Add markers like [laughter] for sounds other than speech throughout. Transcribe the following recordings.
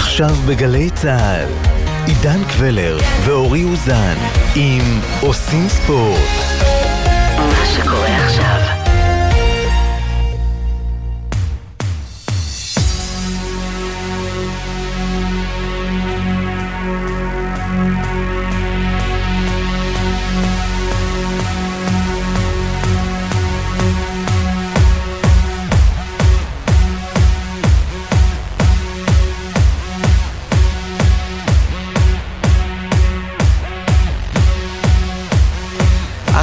עכשיו בגלי צה"ל, עידן קבלר ואורי אוזן עם עושים ספורט. מה שקורה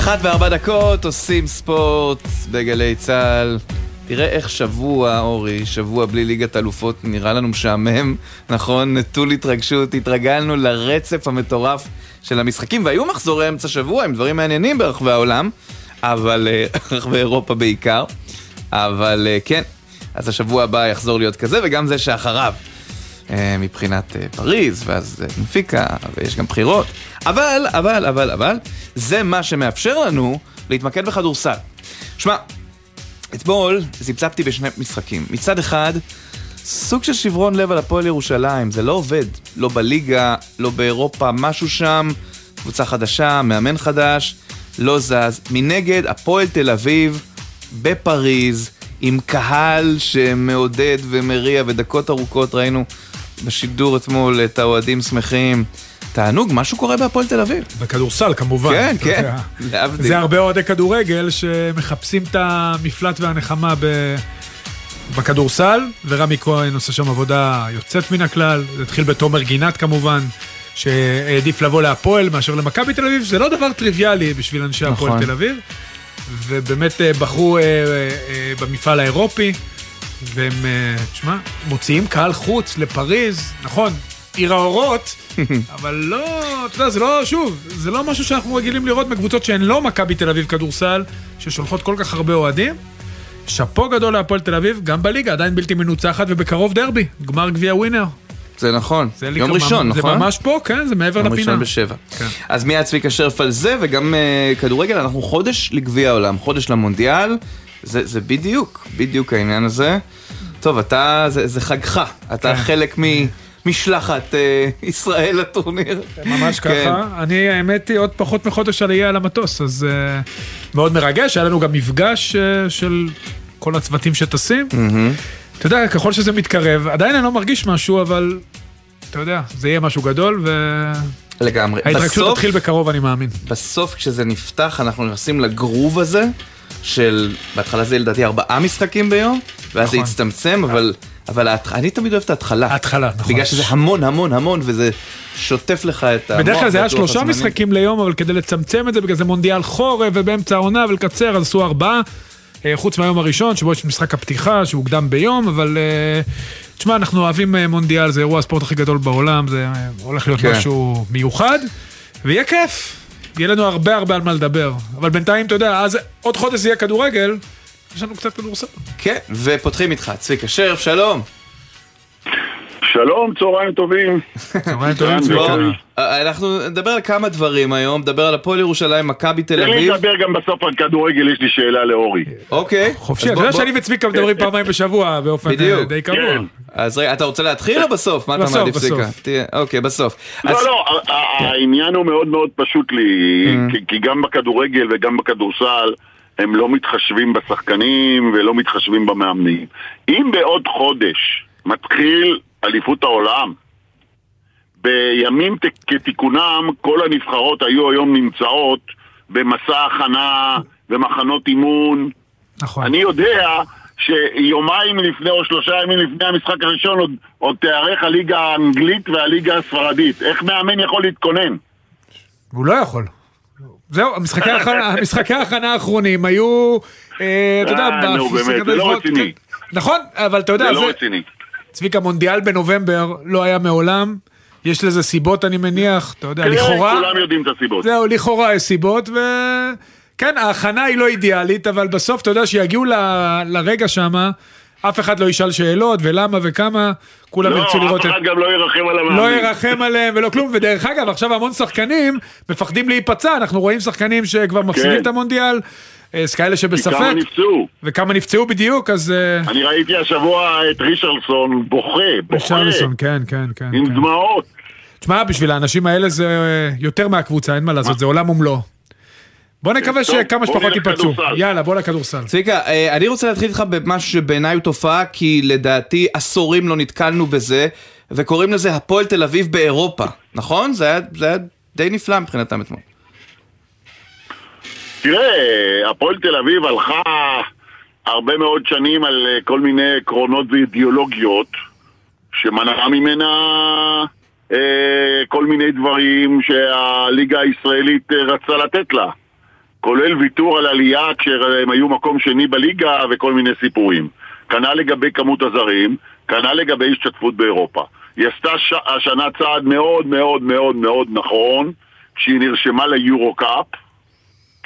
אחת וארבע דקות, עושים ספורט בגלי צה"ל. תראה איך שבוע, אורי, שבוע בלי ליגת אלופות, נראה לנו משעמם, נכון? נטול התרגשות, התרגלנו לרצף המטורף של המשחקים, והיו מחזורי אמצע שבוע עם דברים מעניינים ברחבי העולם, אבל, אה, [laughs] רחבי אירופה בעיקר, אבל אה, כן, אז השבוע הבא יחזור להיות כזה, וגם זה שאחריו. אה, מבחינת אה, פריז, ואז אה, בנפיקה, ויש גם בחירות. אבל, אבל, אבל, אבל, זה מה שמאפשר לנו להתמקד בכדורסל. שמע, אתמול זיפזפתי בשני משחקים. מצד אחד, סוג של שברון לב על הפועל ירושלים, זה לא עובד. לא בליגה, לא באירופה, משהו שם, קבוצה חדשה, מאמן חדש, לא זז. מנגד, הפועל תל אביב, בפריז, עם קהל שמעודד ומריע, ודקות ארוכות ראינו בשידור אתמול את האוהדים שמחים. תענוג, משהו קורה בהפועל תל אביב. בכדורסל כמובן. כן, כן. להבדיל. זה הרבה אוהדי כדורגל שמחפשים את המפלט והנחמה ב... בכדורסל, ורמי כהן עושה שם עבודה יוצאת מן הכלל. זה התחיל בתומר גינת כמובן, שהעדיף לבוא להפועל מאשר למכבי תל אביב, שזה לא דבר טריוויאלי בשביל אנשי הפועל נכון. תל אביב. ובאמת אה, בחרו אה, אה, אה, במפעל האירופי, והם, אה, תשמע, מוציאים קהל חוץ לפריז, נכון, עיר האורות, [laughs] אבל לא, אתה יודע, זה לא, שוב, זה לא משהו שאנחנו רגילים לראות מקבוצות שהן לא מכבי תל אביב כדורסל, ששולחות כל כך הרבה אוהדים. שאפו גדול להפועל תל אביב, גם בליגה, עדיין בלתי מנוצחת, ובקרוב דרבי, גמר גביע ווינר. זה נכון. זה יום ראשון, זה נכון? ממש פה, כן, זה מעבר יום לפינה. ראשון בשבע. כן. אז מיד צביקה שרף על זה, וגם uh, כדורגל, אנחנו חודש לגביע העולם, חודש למונדיאל, זה, זה בדיוק, בדיוק העניין הזה. טוב, אתה, זה, זה חגך, אתה כן. חלק ממשלחת uh, ישראל לטורניר. ממש כן. ככה. אני, האמת היא, עוד פחות מחודש עלייה על המטוס, אז uh, מאוד מרגש. היה לנו גם מפגש uh, של כל הצוותים שטסים. אתה יודע, ככל שזה מתקרב, עדיין אני לא מרגיש משהו, אבל אתה יודע, זה יהיה משהו גדול, לגמרי. וההתרגשות בסוף, תתחיל בקרוב, אני מאמין. בסוף כשזה נפתח, אנחנו נכנסים לגרוב הזה, של, בהתחלה זה לדעתי ארבעה משחקים ביום, ואז זה נכון. הצטמצם, אבל, אבל ההתח- אני תמיד אוהב את ההתחלה. ההתחלה, נכון. בגלל שזה המון המון המון, וזה שוטף לך את המוח. בדרך כלל זה היה שלושה הזמנים. משחקים ליום, אבל כדי לצמצם את זה, בגלל זה מונדיאל חורף ובאמצע העונה ולקצר, אז עשו ארבעה. אה, חוץ מהיום הראשון, שבו יש משחק הפתיחה, שהוקדם ביום, אבל... אה, תשמע, אנחנו אוהבים אה, מונדיאל, זה אירוע הספורט הכי גדול בעולם, זה הולך להיות כן. משהו מיוחד, ויהיה כיף. יהיה לנו הרבה הרבה על מה לדבר. אבל בינתיים, אתה יודע, אז עוד חודש יהיה כדורגל, יש לנו קצת כדורסל. כן, ופותחים איתך, צביקה שרף, שלום. שלום, צהריים טובים. צהריים טובים. צביקה. אה, אנחנו נדבר על כמה דברים היום, נדבר על הפועל ירושלים, מכבי תל תן לי אביב. לדבר גם בסוף על כדורגל, יש לי שאלה לאורי. אוקיי. חופשי, אתה יודע שאני וצביקה מדברים פעמיים בשבוע באופן אה, בדיוק. די קבוע. כן. אז רגע, אתה רוצה להתחיל או בסוף? מה אתה מעדיף. צביקה? אוקיי, בסוף. לא, לא, העניין הוא מאוד מאוד פשוט לי, Mm. כי- כי גם בכדורגל וגם בכדורסל הם לא מתחשבים בשחקנים ולא מתחשבים במאמנים. אם בעוד חודש מתחיל אליפות העולם, בימים כתיקונם כל הנבחרות היו היום נמצאות במסע הכנה ומחנות אימון נכון. אני יודע שיומיים לפני או שלושה ימים לפני המשחק הראשון עוד, עוד תיערך הליגה האנגלית והליגה הספרדית. איך מאמן יכול להתכונן? הוא לא יכול. זהו, המשחקי ההכנה- [laughs] המשחקי ההכנה האחרונים היו, אה, אתה יודע, אה, נו, באמת, זה לא רציני. נכון, אבל אתה יודע, זה לא רציני. צביקה, מונדיאל בנובמבר לא היה מעולם, יש לזה סיבות אני מניח, אתה יודע, כן, לכאורה, כולם יודעים את הסיבות. זהו, לכאורה יש סיבות, ו... כן, ההכנה היא לא אידיאלית, אבל בסוף אתה יודע שיגיעו ל... לרגע שמה, אף אחד לא ישאל שאלות ולמה וכמה, כולם לא, ירצו לראות אף את... אחד גם לא ירחם על המאמנים. לא ירחם עליהם ולא כלום, ודרך אגב, עכשיו המון שחקנים מפחדים להיפצע, אנחנו רואים שחקנים שכבר מפסידים את המונדיאל, אה, אז כאלה שבספק, כמה נפצעו. וכמה נפצעו בדיוק, אז... אה, אני ראיתי השבוע את רישרלסון בוכה, בוכה, רישרליסון, כן, כן, כן. עם כן. דמעות. תשמע, בשביל האנשים האלה זה אה, יותר מהקבוצה, אין מה לעשות, זה עולם ומלואו. בוא נקווה טוב, שכמה שפחות ייפצעו. יאללה, בוא לכדורסל. צביקה, אני רוצה להתחיל איתך במשהו שבעיניי הוא תופעה, כי לדעתי עשורים לא נתקלנו בזה, וקוראים לזה הפועל תל אביב באירופה, נכון? זה היה, זה היה די נפלא מבחינתם אתמול. תראה, הפועל תל אביב הלכה הרבה מאוד שנים על אה, כל מיני עקרונות ואידיאולוגיות שמנעה ממנה אה, כל מיני דברים שהליגה הישראלית אה, רצה לתת לה. כולל ויתור על עלייה כשהם היו מקום שני בליגה וכל מיני סיפורים. כנ"ל לגבי כמות הזרים, כנ"ל לגבי השתתפות באירופה. היא עשתה ש... השנה צעד מאוד מאוד מאוד מאוד נכון כשהיא נרשמה ליורו קאפ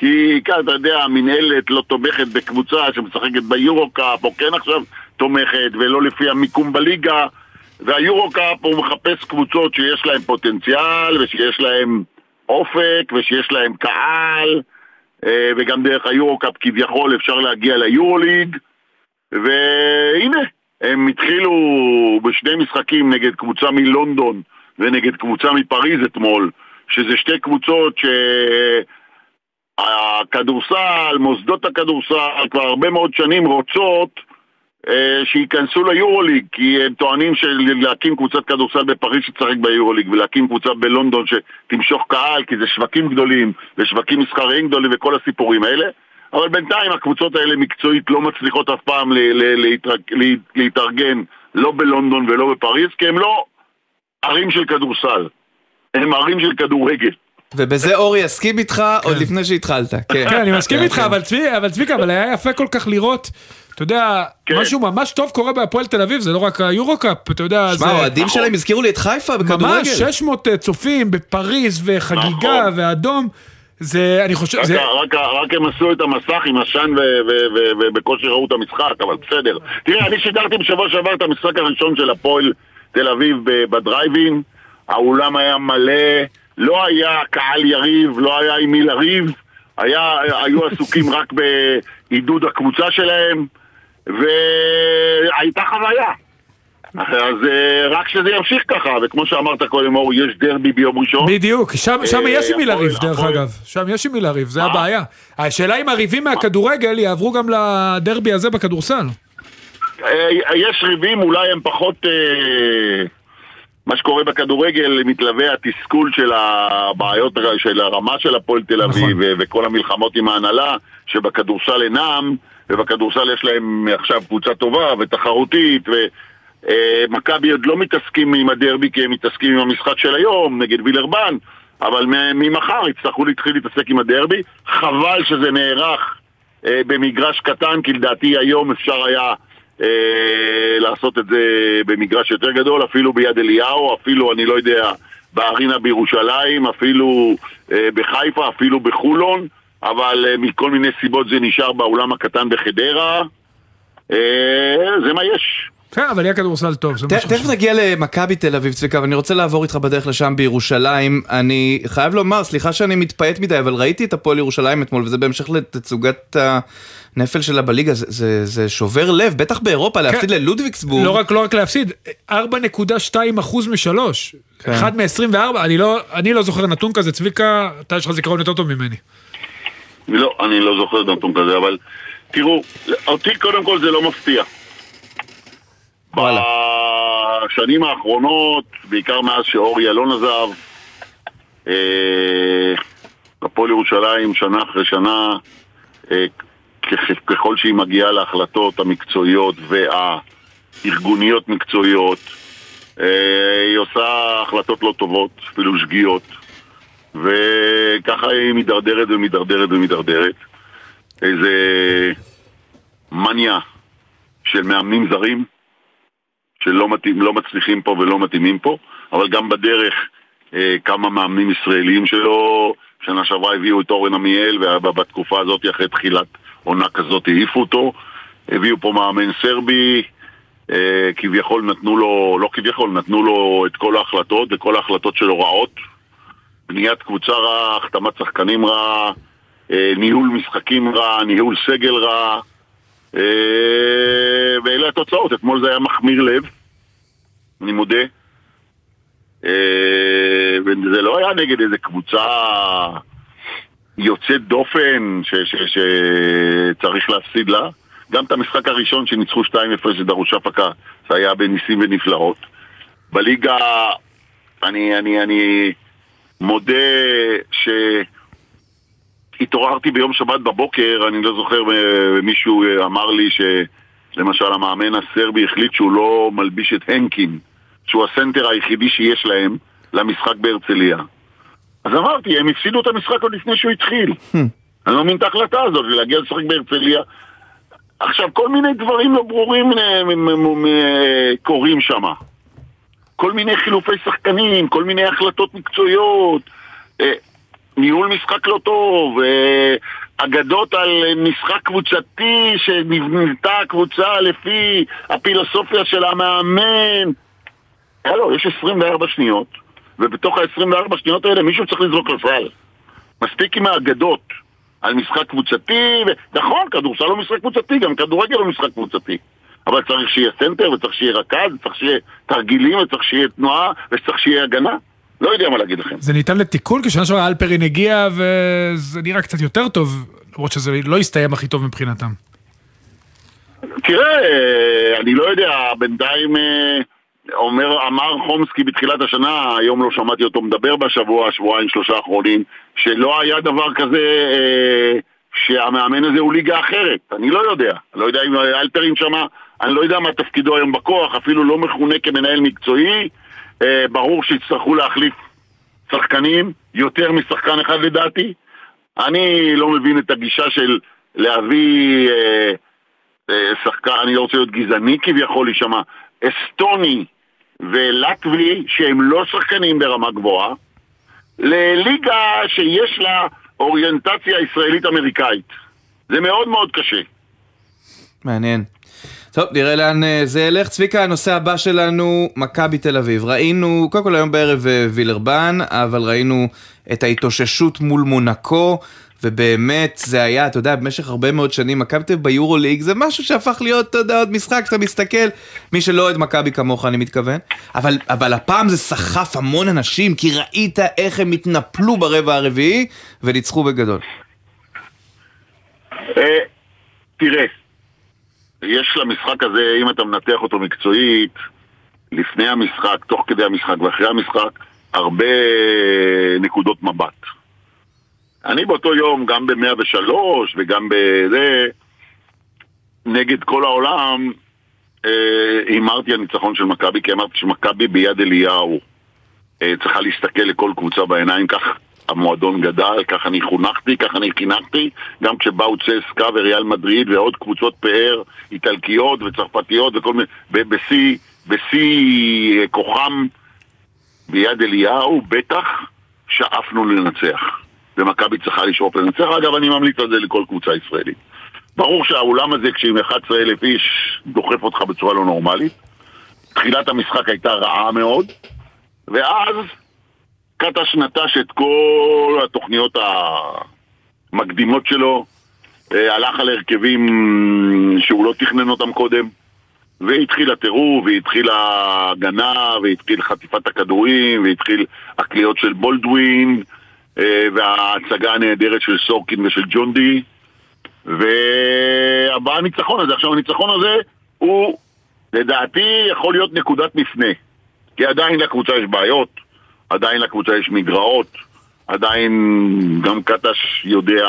כי כאן אתה יודע, המינהלת לא תומכת בקבוצה שמשחקת ביורו-קאפ, או כן עכשיו תומכת, ולא לפי המיקום בליגה. והיורו-קאפ הוא מחפש קבוצות שיש להן פוטנציאל, ושיש להן אופק, ושיש להן קהל, אה, וגם דרך היורו-קאפ כביכול אפשר להגיע ליורו-ליג. והנה, הם התחילו בשני משחקים נגד קבוצה מלונדון ונגד קבוצה מפריז אתמול, שזה שתי קבוצות ש... הכדורסל, מוסדות הכדורסל כבר הרבה מאוד שנים רוצות אה, שייכנסו ליורוליג כי הם טוענים שלהקים קבוצת כדורסל בפריז שתשחק ביורוליג ולהקים קבוצה בלונדון שתמשוך קהל כי זה שווקים גדולים ושווקים מסחריים גדולים וכל הסיפורים האלה. אבל בינתיים הקבוצות האלה מקצועית לא מצליחות אף פעם להתארגן לא בלונדון ולא בפריז כי הם לא ערים של כדורסל. הם ערים של כדורגל ובזה אורי יסכים איתך עוד לפני שהתחלת. [laughs] כן, כן, אני מסכים כן, איתך, כן. אבל צבי- אבל צביקה, אבל היה יפה כל כך לראות, אתה יודע, כן. משהו ממש טוב קורה בהפועל תל אביב, זה לא רק היורו-קאפ, אתה יודע, זה... שמע, האוהדים נכון. שלהם הזכירו לי את חיפה בכדורגל. ממש 600 צופים בפריז וחגיגה נכון. ואדום, זה, אני חושב, רק, זה... רק, רק הם עשו את המסך עם עשן ובקושי ראו את המשחק, אבל בסדר. תראה, אני שידרתי בשבוע שעבר את המשחק הראשון של הפועל תל אביב בדרייבין, האולם היה מלא, לא היה קהל יריב, לא היה עם מי לריב, היה, היו [laughs] עסוקים רק בעידוד הקבוצה שלהם, והייתה חוויה. אז אה, רק שזה ימשיך ככה, וכמו שאמרת קודם, אור, יש דרבי ביום ראשון. בדיוק, שם, שם אה, יש עם מי לריב דרך אגב, שם יש עם מי לריב, זה? הבעיה. השאלה אם הריבים מהכדורגל יעברו גם לדרבי הזה בכדורסל. אה, יש ריבים, אולי הם פחות... אה, מה שקורה בכדורגל מתלווה התסכול של הבעיות, של הרמה של הפועל תל אביב נכון. ו- וכל המלחמות עם ההנהלה, שבכדורסל אינם, ובכדורסל יש להם עכשיו קבוצה טובה ותחרותית, ומכבי עוד לא מתעסקים עם הדרבי כי הם מתעסקים עם המשחק של היום נגד וילרבן, אבל ממחר יצטרכו להתחיל להתעסק עם הדרבי. חבל שזה נערך אה, במגרש קטן, כי לדעתי היום אפשר היה אה, לעשות את זה במגרש יותר גדול, אפילו ביד אליהו, אפילו, אני לא יודע, בארינה בירושלים, אפילו אה, בחיפה, אפילו בחולון, אבל אה, מכל מיני סיבות זה נשאר באולם הקטן בחדרה. אה, זה מה יש. כן, אבל יהיה כדורסל טוב, זה מה תכף. נגיע למכבי תל אביב, צביקה, אבל אני רוצה לעבור איתך בדרך לשם בירושלים. אני חייב לומר, סליחה שאני מתפעט מדי, אבל ראיתי את הפועל ירושלים אתמול, וזה בהמשך לתצוגת הנפל שלה בליגה, זה- זה זה שובר לב, בטח באירופה, להפסיד ללודוויגסבורג. לא רק, לא רק להפסיד, 4.2 אחוז משלוש. כן. אחד מ-24, אני לא, אני לא זוכר נתון כזה, צביקה, אתה יש לך זיכרון יותר טוב ממני. לא, אני לא זוכר נתון כזה, אבל תראו, אותי קודם כל זה לא מפתיע. וואלה. בשנים האחרונות, בעיקר מאז שאורי אלון עזב, אה, הפועל ירושלים שנה אחרי שנה, אה, ככל שהיא מגיעה להחלטות המקצועיות והארגוניות מקצועיות, אה, היא עושה החלטות לא טובות, אפילו שגיאות, וככה היא מידרדרת ומידרדרת ומידרדרת. איזה מניה של מאמנים זרים שלא מתאים, לא מצליחים פה ולא מתאימים פה, אבל גם בדרך אה, כמה מאמנים ישראלים שלו, שנה שעברה הביאו את אורן עמיאל ובתקופה הזאת אחרי תחילת עונה כזאת העיפו אותו הביאו פה מאמן סרבי, אה, כביכול נתנו לו, לא כביכול, נתנו לו את כל ההחלטות, וכל ההחלטות שלו רעות. בניית קבוצה רעה, החתמת שחקנים רעה, אה, ניהול משחקים רע, ניהול סגל רע, אה, ואלה התוצאות. אתמול זה היה מחמיר לב, אני מודה. וזה לא היה נגד איזה קבוצה יוצאת דופן שצריך להפסיד לה. גם את המשחק הראשון שניצחו 2-0 שדרוש הפקה, זה היה בניסים ונפלאות. בליגה, אני, אני, אני מודה שהתעוררתי ביום שבת בבוקר, אני לא זוכר, אה, מישהו אה, אמר לי שלמשל המאמן הסרבי החליט שהוא לא מלביש את הנקין, שהוא הסנטר היחידי שיש להם למשחק בהרצליה. אז אמרתי, הם הפסידו את המשחק עוד לפני שהוא התחיל. אני לא מבין את ההחלטה הזאת, להגיע לשחק בהרצליה. עכשיו, כל מיני דברים לא ברורים אה, קורים שם. כל מיני חילופי שחקנים, כל מיני החלטות מקצועיות, אה, ניהול משחק לא טוב, אה, אגדות על משחק קבוצתי שנבנתה קבוצה לפי הפילוסופיה של המאמן. הלו, יש 24 שניות, ובתוך ה-24 שניות האלה מישהו צריך לזרוק לסל. מספיק עם האגדות על משחק קבוצתי, ו... נכון, כדורסל הוא משחק קבוצתי, גם כדורגל הוא משחק קבוצתי. אבל צריך שיהיה סנטר, וצריך שיהיה רכז, וצריך שיהיה תרגילים, וצריך שיהיה תנועה, וצריך שיהיה הגנה. לא יודע מה להגיד לכם. זה ניתן לתיקון, כי שנה שעברה אלפרין הגיע וזה נראה קצת יותר טוב, למרות שזה לא הסתיים הכי טוב מבחינתם. תראה, אה, אני לא יודע, בינתיים אה, אומר, אמר חומסקי בתחילת השנה, היום לא שמעתי אותו מדבר בשבוע, שבועיים, שלושה האחרונים, שלא היה דבר כזה אה, שהמאמן הזה הוא ליגה אחרת. אני לא יודע. לא יודע אם אלפרין שמה, אני לא יודע מה תפקידו היום בכוח, אפילו לא מכונה כמנהל מקצועי. אה, ברור שיצטרכו להחליף שחקנים, יותר משחקן אחד לדעתי. אני לא מבין את הגישה של להביא... אה, אה, שחקן, אני לא רוצה להיות גזעני כביכול להישמע, אסטוני ולטבי שהם לא שחקנים ברמה גבוהה, לליגה שיש לה אוריינטציה ישראלית-אמריקאית. זה מאוד מאוד קשה. מעניין. טוב, נראה לאן אה, זה ילך. צביקה, הנושא הבא שלנו, מכבי תל אביב. ראינו, קודם כל היום בערב אה, וילרבן, אבל ראינו את ההתאוששות מול מונקו, ובאמת זה היה, אתה יודע, במשך הרבה מאוד שנים, מכבי תל אביב ביורוליג זה משהו שהפך להיות, אתה יודע, עוד משחק, אתה מסתכל, מי שלא אוהד מכבי כמוך, אני מתכוון, אבל, אבל הפעם זה סחף המון אנשים, כי ראית איך הם התנפלו ברבע הרביעי, וניצחו בגדול. אה, תראה, יש למשחק הזה, אם אתה מנתח אותו מקצועית, לפני המשחק, תוך כדי המשחק ואחרי המשחק, הרבה נקודות מבט. אני באותו יום, גם ב-103 וגם בזה, נגד כל העולם, אה, הימרתי על ניצחון של מכבי, כי אמרתי שמכבי ביד אליהו אה, צריכה להסתכל לכל קבוצה בעיניים, כך המועדון גדל, כך אני חונכתי, כך אני חינכתי, גם כשבאו צסקה וריאל מדריד ועוד קבוצות פאר איטלקיות וצרפתיות וכל מיני, בשיא, בשיא אה, כוחם ביד אליהו, בטח שאפנו לנצח. ומכבי צריכה לשאוף לנצח. אגב, אני ממליץ על זה לכל קבוצה ישראלית. ברור שהאולם הזה, כשעם 11,000 איש דוחף אותך בצורה לא נורמלית. תחילת המשחק הייתה רעה מאוד, ואז קטש נטש את כל התוכניות המקדימות שלו, אה, הלך על הרכבים שהוא לא תכנן אותם קודם, והתחיל הטירוף, והתחיל ההגנה, והתחיל חטיפת הכדורים, והתחיל הקליעות של בולדווין, וההצגה הנהדרת של סורקין ושל ג'ון די, והבא הניצחון הזה. עכשיו הניצחון הזה הוא לדעתי יכול להיות נקודת מפנה, כי עדיין לקבוצה יש בעיות, עדיין לקבוצה יש מגרעות, עדיין גם קטש יודע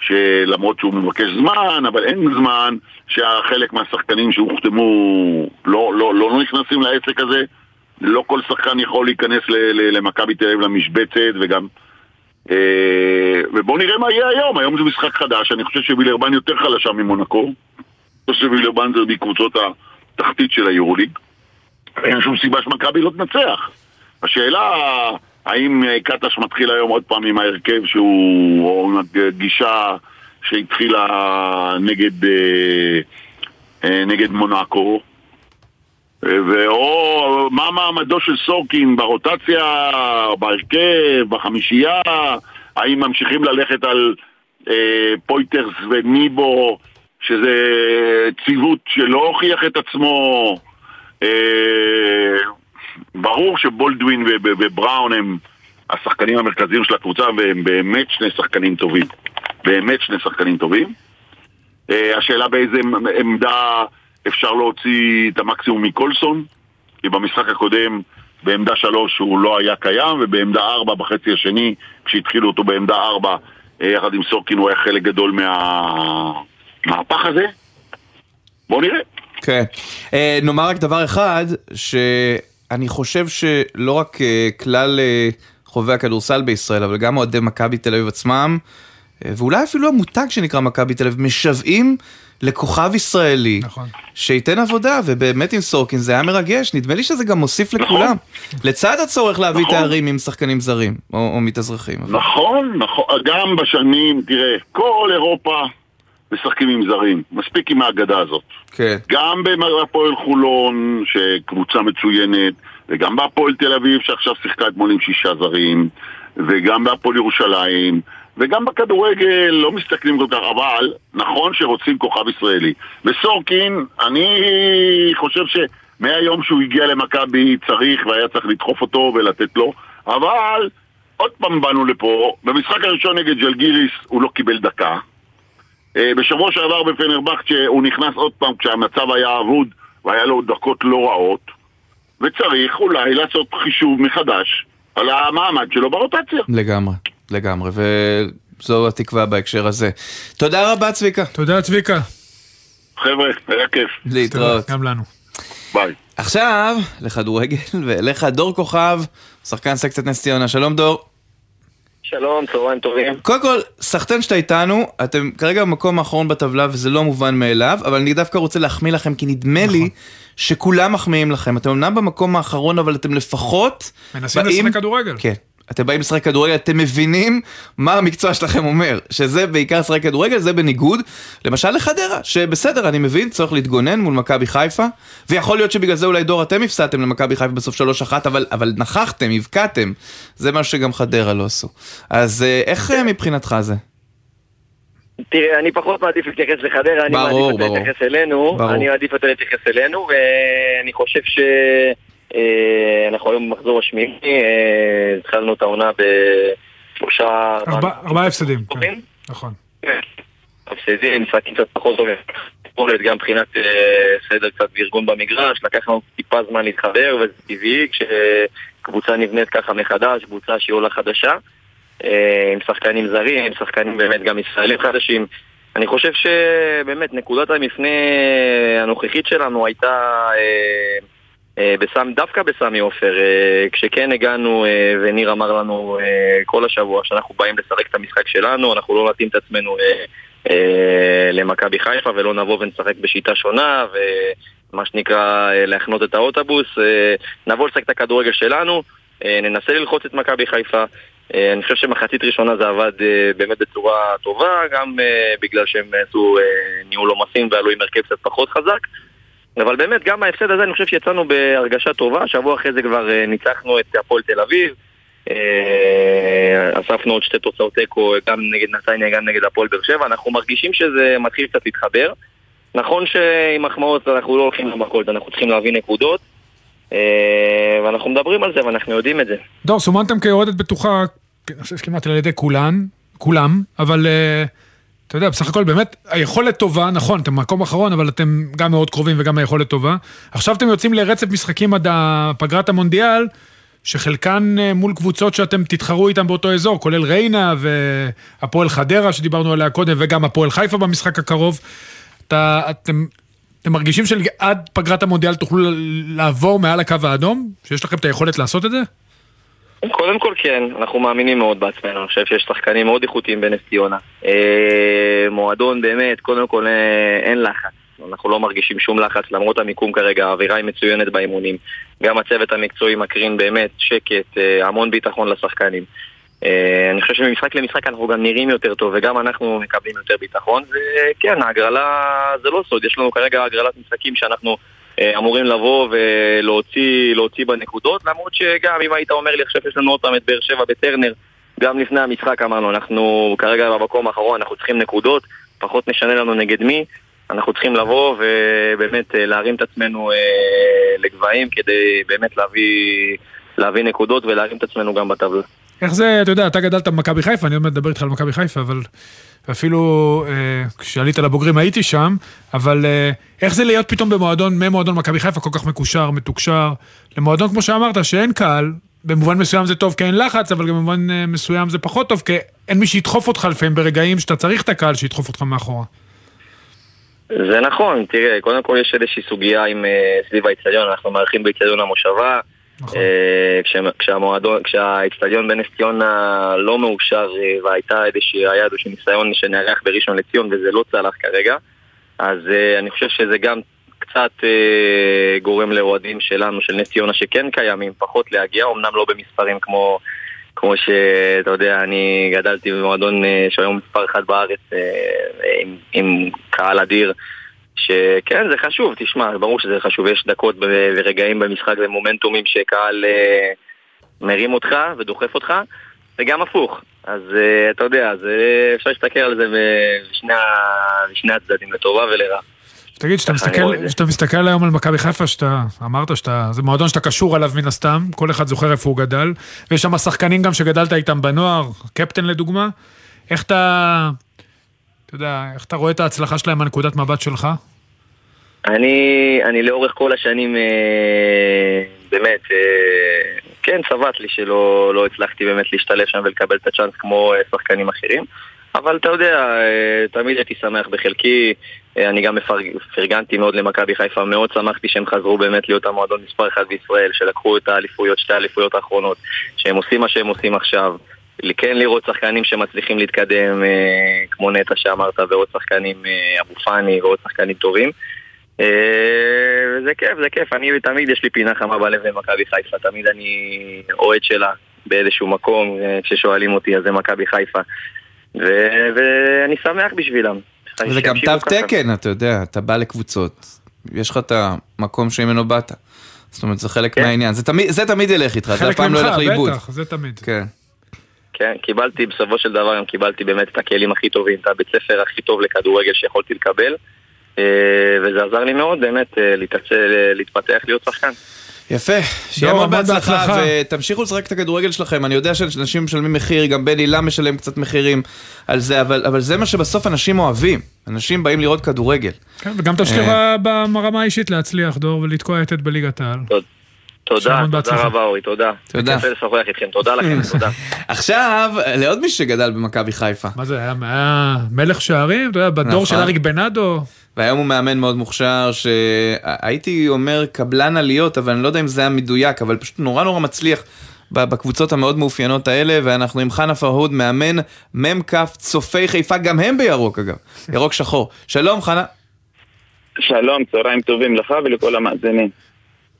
שלמרות שהוא מבקש זמן, אבל אין זמן, שהחלק מהשחקנים שהוחתמו לא, לא, לא נכנסים לעסק הזה. לא כל שחקן יכול להיכנס למכבי תל אביב למשבצת וגם... אה, ובואו נראה מה יהיה היום, היום זה משחק חדש, אני חושב שווילרבן יותר חלשה ממונקו. אני חושב שווילרבן זה מקבוצות התחתית של היורוליג. אין שום סיבה שמכבי לא תנצח. השאלה, האם אה, קטש מתחיל היום עוד פעם עם ההרכב שהוא, או עם הגישה שהתחילה נגד אה, נגד מונאקו. ואו מה מעמדו של סורקין ברוטציה, בהרכב, בחמישייה, האם ממשיכים ללכת על אה, פויטרס וניבו, שזה ציוות שלא הוכיח את עצמו. אה, ברור שבולדווין ובראון הם השחקנים המרכזיים של הקבוצה והם באמת שני שחקנים טובים. באמת שני שחקנים טובים. אה, השאלה באיזה עמדה אפשר להוציא את המקסימום מקולסון, כי במשחק הקודם בעמדה שלוש הוא לא היה קיים, ובעמדה ארבע בחצי השני, כשהתחילו אותו בעמדה ארבע, אה, יחד עם סורקין הוא היה חלק גדול מהמהפך הזה. בואו נראה. כן. אה, נאמר רק דבר אחד, שאני חושב שלא רק אה, כלל אה, חובבי הכדורסל בישראל, אבל גם אוהדי מכבי תל אביב עצמם, אה, ואולי אפילו המותג שנקרא מכבי תל אביב, משוועים לכוכב ישראלי, נכון. שייתן עבודה, ובאמת עם סורקין זה היה מרגש, נדמה לי שזה גם מוסיף נכון. לכולם. לצד הצורך להביא נכון. תארים עם שחקנים זרים, או, או מתאזרחים. אבל- נכון, נכון, גם בשנים, תראה, כל אירופה משחקים עם זרים, מספיק עם ההגדה הזאת. כן. גם בהפועל חולון, שקבוצה מצוינת, וגם בהפועל תל אביב, שעכשיו שיחקה אתמול עם שישה זרים, וגם בהפועל ירושלים, וגם בכדורגל לא מסתכלים כל כך, אבל נכון שרוצים כוכב ישראלי. וסורקין, אני חושב שמהיום שהוא הגיע למכבי צריך, והיה צריך לדחוף אותו ולתת לו, אבל עוד פעם באנו לפה, במשחק הראשון נגד ג'לגיריס הוא לא קיבל דקה. אה, בשבוע שעבר בפנרבכצ'ה הוא נכנס עוד פעם כשהמצב היה אבוד והיה לו דקות לא רעות וצריך אולי לעשות חישוב מחדש על המעמד שלו ברוטציה. לגמרי, לגמרי, וזו התקווה בהקשר הזה. תודה רבה צביקה, תודה, צביקה. חבר'ה, היה כיף. להתראות. גם לנו. ביי. עכשיו, לכדורגל, [laughs] ואליך דור כוכב, שחקן סקציית נס ציונה, שלום דור. שלום, צהריים טובים. קודם כל, סחטיין שאתה איתנו, אתם כרגע במקום האחרון בטבלה וזה לא מובן מאליו, אבל אני דווקא רוצה להחמיא לכם, כי נדמה לי שכולם מחמיאים לכם. אתם אמנם במקום האחרון, אבל אתם לפחות... מנסים באים- לשחק כדורגל. כן. אתם באים לשחק כדורגל, אתם מבינים מה המקצוע שלכם אומר, שזה בעיקר לשחק כדורגל, זה בניגוד, למשל לחדרה, שבסדר, אני מבין, צריך להתגונן מול מכבי חיפה, ויכול להיות שבגלל זה אולי דור אתם הפסדתם למכבי חיפה בסוף 3-1, אבל, אבל נכחתם, הבקעתם, זה מה שגם חדרה לא עשו. אז אה, איך אה, מבחינתך זה? תראה, אני פחות מעדיף להתייחס לחדרה, אני ברור, מעדיף יותר. להתייחס אלינו. ברור. אני מעדיף יותר להתייחס אלינו, ואני חושב ש... אה, אנחנו היום במחזור השמיני, אה, התחלנו את העונה בשלושה... ארבע- ארבעה הפסדים. כן. נכון. הפסדים, משחקים קצת פחות טובים. יכולת גם מבחינת אה, סדר קצת וארגון במגרש, לקח לנו טיפה זמן להתחבר, וזה טבעי כשקבוצה נבנית ככה מחדש, קבוצה שהיא עולה חדשה, עם שחקנים זרים, עם שחקנים באמת גם ישראלים חדשים. אני חושב שבאמת נקודת המפנה הנוכחית שלנו הייתה אה, בסמ, דווקא בסמי עופר, אה, כשכן הגענו אה, וניר אמר לנו כל השבוע שאנחנו באים לשחק את המשחק שלנו, אנחנו לא נתאים את עצמנו למכבי חיפה ולא נבוא ונשחק בשיטה שונה ומה שנקרא להחנות את האוטובוס, נבוא לשחק את הכדורגל שלנו, ננסה ללחוץ את מכבי חיפה. אני חושב שמחצית ראשונה זה עבד באמת בצורה טובה, גם בגלל שהם עשו ניהול עומסים ועלו עם הרכב קצת פחות חזק. אבל באמת, גם ההפסד הזה, אני חושב שיצאנו בהרגשה טובה. שבוע אחרי זה כבר אה, ניצחנו את הפועל תל אביב. אה, אספנו עוד שתי תוצאות תיקו, גם נגד נתניה, גם נגד הפועל באר שבע. אנחנו מרגישים שזה מתחיל קצת להתחבר. נכון שעם מחמאות אנחנו לא הולכים למכולת, אנחנו צריכים להביא נקודות. אה, ואנחנו מדברים על זה ואנחנו יודעים את זה. דור, סומנתם כאוהדת בטוחה, אני חושב שכמעט על ידי כולן, כולם, אבל אה, אתה יודע, בסך הכל באמת, היכולת טובה, נכון, אתם במקום אחרון, אבל אתם גם מאוד קרובים וגם היכולת טובה. עכשיו אתם יוצאים לרצף משחקים עד פגרת המונדיאל, שחלקן אה, מול קבוצות שאתם תתחרו איתן באותו אזור, כולל ריינה והפועל חדרה שדיברנו עליה קודם, וגם הפועל חיפה במשחק הקרוב. אתה, אתם, אתם מרגישים שעד פגרת המונדיאל תוכלו לעבור מעל הקו האדום? שיש לכם את היכולת לעשות את זה? קודם כל כן, אנחנו מאמינים מאוד בעצמנו, אני חושב שיש שחקנים מאוד איכותיים בנס ציונה. אה, מועדון באמת, קודם כל אה, אין לחץ, אנחנו לא מרגישים שום לחץ למרות המיקום כרגע, האווירה היא מצוינת באימונים. גם הצוות המקצועי מקרין באמת שקט, אה, המון ביטחון לשחקנים. אני חושב שממשחק למשחק אנחנו גם נראים יותר טוב וגם אנחנו מקבלים יותר ביטחון וכן, ההגרלה זה לא סוד, יש לנו כרגע הגרלת משחקים שאנחנו אמורים לבוא ולהוציא בנקודות למרות שגם אם היית אומר לי עכשיו יש לנו עוד פעם את באר שבע בטרנר גם לפני המשחק אמרנו, אנחנו כרגע במקום האחרון, אנחנו צריכים נקודות, פחות משנה לנו נגד מי, אנחנו צריכים לבוא ובאמת אה, להרים את עצמנו אה, לגבהים כדי באמת להביא, להביא נקודות ולהרים את עצמנו גם בטבלה. איך זה, אתה יודע, אתה גדלת במכבי חיפה, אני עוד מעט אדבר איתך על מכבי חיפה, אבל אפילו אה, כשעלית לבוגרים הייתי שם, אבל אה, איך זה להיות פתאום במועדון, ממועדון מכבי חיפה כל כך מקושר, מתוקשר, למועדון כמו שאמרת, שאין קהל, במובן מסוים זה טוב כי אין לחץ, אבל גם במובן אה, מסוים זה פחות טוב, כי אין מי שידחוף אותך לפעמים ברגעים שאתה צריך את הקהל שידחוף אותך מאחורה. זה נכון, תראה, קודם כל יש איזושהי סוגיה עם אה, סביב האיצטדיון, אנחנו מארחים באיצטדיון המושבה. נכון. אה, כשהאיצטדיון בנס ציונה לא מאושר והייתה איזושהי, היה איזשהו ניסיון שנערך בראשון לציון וזה לא צלח כרגע, אז אני חושב שזה גם קצת אה, גורם לאוהדים שלנו, של נס ציונה, שכן קיימים, פחות להגיע, אמנם לא במספרים כמו, כמו שאתה יודע, אני גדלתי במועדון אה, שהיום מספר אחד בארץ אה, עם, עם קהל אדיר. שכן, זה חשוב, תשמע, ברור שזה חשוב, יש דקות ורגעים במשחק ומומנטומים שקהל אה, מרים אותך ודוחף אותך, וגם הפוך. אז אה, אתה יודע, אז, אה, אפשר להסתכל על זה בשני הצדדים, לטובה ולרע. תגיד, כשאתה מסתכל, מסתכל היום על מכבי חיפה, שאתה אמרת שאתה, זה מועדון שאתה קשור עליו מן הסתם, כל אחד זוכר איפה הוא גדל, ויש שם שחקנים גם שגדלת איתם בנוער, קפטן לדוגמה, איך אתה, אתה יודע, איך אתה רואה את ההצלחה שלהם מהנקודת מבט שלך? אני, אני לאורך כל השנים, אה, באמת, אה, כן, צבט לי שלא לא הצלחתי באמת להשתלב שם ולקבל את הצ'אנס כמו אה, שחקנים אחרים. אבל אתה יודע, אה, תמיד הייתי שמח בחלקי, אה, אני גם פרגנתי מאוד למכבי חיפה, מאוד שמחתי שהם חזרו באמת להיות המועדון מספר אחד בישראל, שלקחו את האליפויות, שתי האליפויות האחרונות, שהם עושים מה שהם עושים עכשיו. כן לראות שחקנים שמצליחים להתקדם, אה, כמו נטע שאמרת, ועוד שחקנים, אבו פאני ועוד שחקנים טובים. זה כיף, זה כיף, אני תמיד יש לי פינה חמה בלב למכבי חיפה, תמיד אני אוהד שלה באיזשהו מקום, כששואלים אותי אז זה מכבי חיפה. ואני שמח בשבילם. וזה גם תו תקן, אתה יודע, אתה בא לקבוצות, יש לך את המקום שממנו באת. זאת אומרת, זה חלק כן. מהעניין. זה תמיד, זה תמיד ילך איתך, אתה אף פעם לא ילך לאיבוד. חלק ממך, בטח, זה תמיד. כן. כן, קיבלתי, בסופו של דבר גם קיבלתי באמת את הכלים הכי טובים, את הבית ספר הכי טוב לכדורגל שיכולתי לקבל, אה, וזה עזר לי מאוד באמת אה, להתפתח, להיות שחקן. יפה, שיהיה מאוד בהצלחה ותמשיכו לשחק את הכדורגל שלכם, אני יודע שאנשים משלמים מחיר, גם בן הילה משלם קצת מחירים על זה, אבל, אבל זה מה שבסוף אנשים אוהבים, אנשים באים לראות כדורגל. כן, וגם תמשיך אה. ברמה האישית להצליח, דור, ולתקוע יתד בליגת העל. תודה, תודה רבה אורי, תודה. תודה. כיף לשוחח איתכם, תודה לכם, [laughs] תודה. עכשיו, לעוד מי שגדל במכבי חיפה. מה זה, היה מלך שערים? אתה יודע, בדור של נכון. אריק בנאדו. והיום הוא מאמן מאוד מוכשר, שהייתי אומר קבלן עליות, אבל אני לא יודע אם זה היה מדויק, אבל פשוט נורא נורא מצליח בקבוצות המאוד מאופיינות האלה, ואנחנו עם חנה פרהוד, מאמן מ"כ צופי חיפה, גם הם בירוק אגב, ירוק שחור. שלום חנה. שלום, צהריים טובים לך ולכל המאזינים.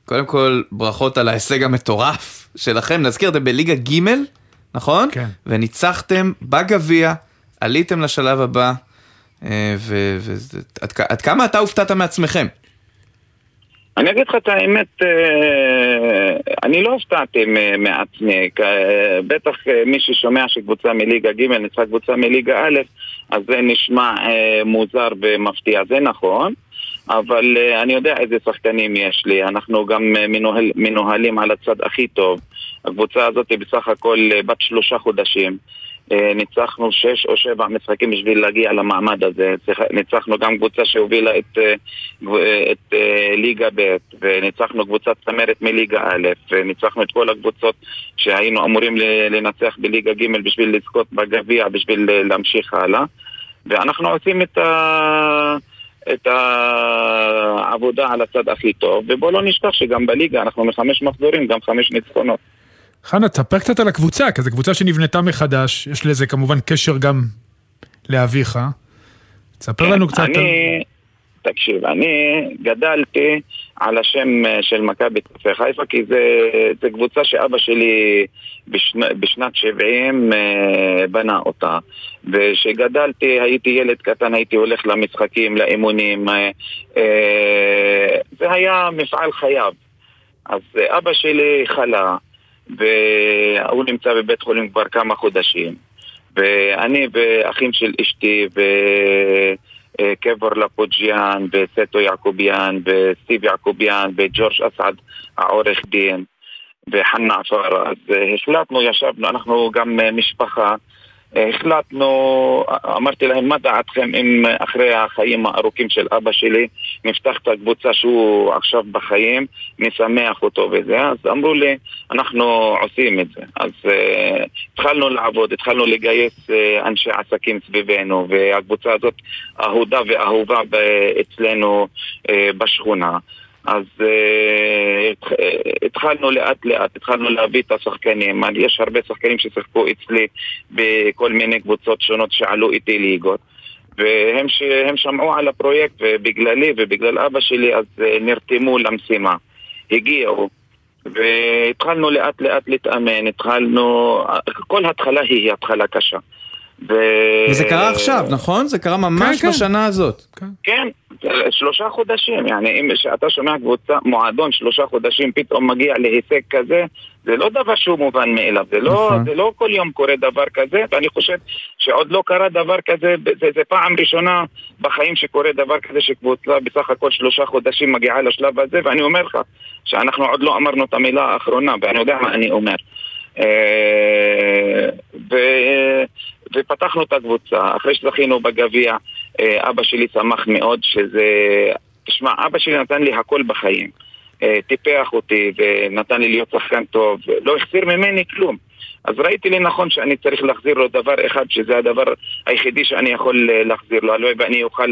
קודם כל, ברכות על ההישג המטורף שלכם. נזכיר, אתם בליגה ג', נכון? כן. וניצחתם בגביע, עליתם לשלב הבא. אה, ועד כמה אתה הופתעת מעצמכם? אני אגיד לך את האמת, אה, אני לא הופתעתי מעצמי, בטח אה, מי ששומע שקבוצה מליגה ג' ניצחה קבוצה מליגה א', אז זה נשמע מוזר ומפתיע, זה נכון, אבל אני יודע איזה שחקנים יש לי, אנחנו גם מנוהל, מנוהלים על הצד הכי טוב. הקבוצה הזאת היא בסך הכל בת שלושה חודשים. אה, ניצחנו שש או שבע משחקים בשביל להגיע למעמד הזה. ניצחנו גם קבוצה שהובילה את, אה, את אה, ליגה ב', וניצחנו קבוצת צמרת מליגה א', וניצחנו את כל הקבוצות שהיינו אמורים לנצח בליגה ג' בשביל לזכות בגביע, בשביל להמשיך הלאה. ואנחנו עושים את ה... את העבודה על הצד הכי טוב, ובואו לא נשכח שגם בליגה אנחנו מחמש מחזורים, גם חמש ניצחונות. חנה, תספר קצת על הקבוצה, כי זו קבוצה שנבנתה מחדש, יש לזה כמובן קשר גם לאביך. תספר לנו קצת אני, תקשיב, אני גדלתי על השם אה, של מכבי חיפה כי זה קבוצה שאבא שלי בשנ, בשנת 70 אה, בנה אותה. וכשגדלתי הייתי ילד קטן, הייתי הולך למשחקים, לאימונים אה, זה היה מפעל חייו. אז אבא שלי חלה והוא נמצא בבית חולים כבר כמה חודשים. ואני ואחים של אשתי וקבר לפוג'יאן וסטו יעקוביאן וסטיב יעקוביאן וג'ורג' אסעד העורך דין וחנה עפר. אז אה, החלטנו, ישבנו, אנחנו גם אה, משפחה החלטנו, אמרתי להם, מה דעתכם אם אחרי החיים הארוכים של אבא שלי נפתח את הקבוצה שהוא עכשיו בחיים, נשמח אותו וזה, אז אמרו לי, אנחנו עושים את זה. אז uh, התחלנו לעבוד, התחלנו לגייס uh, אנשי עסקים סביבנו, והקבוצה הזאת אהודה ואהובה אצלנו uh, בשכונה. אז uh, התחלנו לאט לאט, התחלנו להביא את השחקנים. יש הרבה שחקנים ששיחקו אצלי בכל מיני קבוצות שונות שעלו איתי ליגות. והם ש... שמעו על הפרויקט ובגללי ובגלל אבא שלי אז uh, נרתמו למשימה. הגיעו והתחלנו לאט לאט להתאמן, התחלנו... כל התחלה היא התחלה קשה. ו... וזה קרה עכשיו, נכון? זה קרה ממש כן, בשנה כן. הזאת. כן. כן, שלושה חודשים, yani, אם אתה שומע קבוצה, מועדון שלושה חודשים פתאום מגיע להישג כזה, זה לא דבר שהוא מובן מאליו, זה לא, נכון. זה לא כל יום קורה דבר כזה, ואני חושב שעוד לא קרה דבר כזה, זה, זה פעם ראשונה בחיים שקורה דבר כזה שקבוצה בסך הכל שלושה חודשים מגיעה לשלב הזה, ואני אומר לך שאנחנו עוד לא אמרנו את המילה האחרונה, ואני יודע מה אני אומר. אה, ו... ופתחנו את הקבוצה. אחרי שזכינו בגביע, אה, אבא שלי שמח מאוד שזה... תשמע, אבא שלי נתן לי הכל בחיים. אה, טיפח אותי ונתן לי להיות שחקן טוב, לא החסיר ממני כלום. אז ראיתי לי נכון שאני צריך להחזיר לו דבר אחד, שזה הדבר היחידי שאני יכול אה, להחזיר לו. הלוואי ואני אוכל,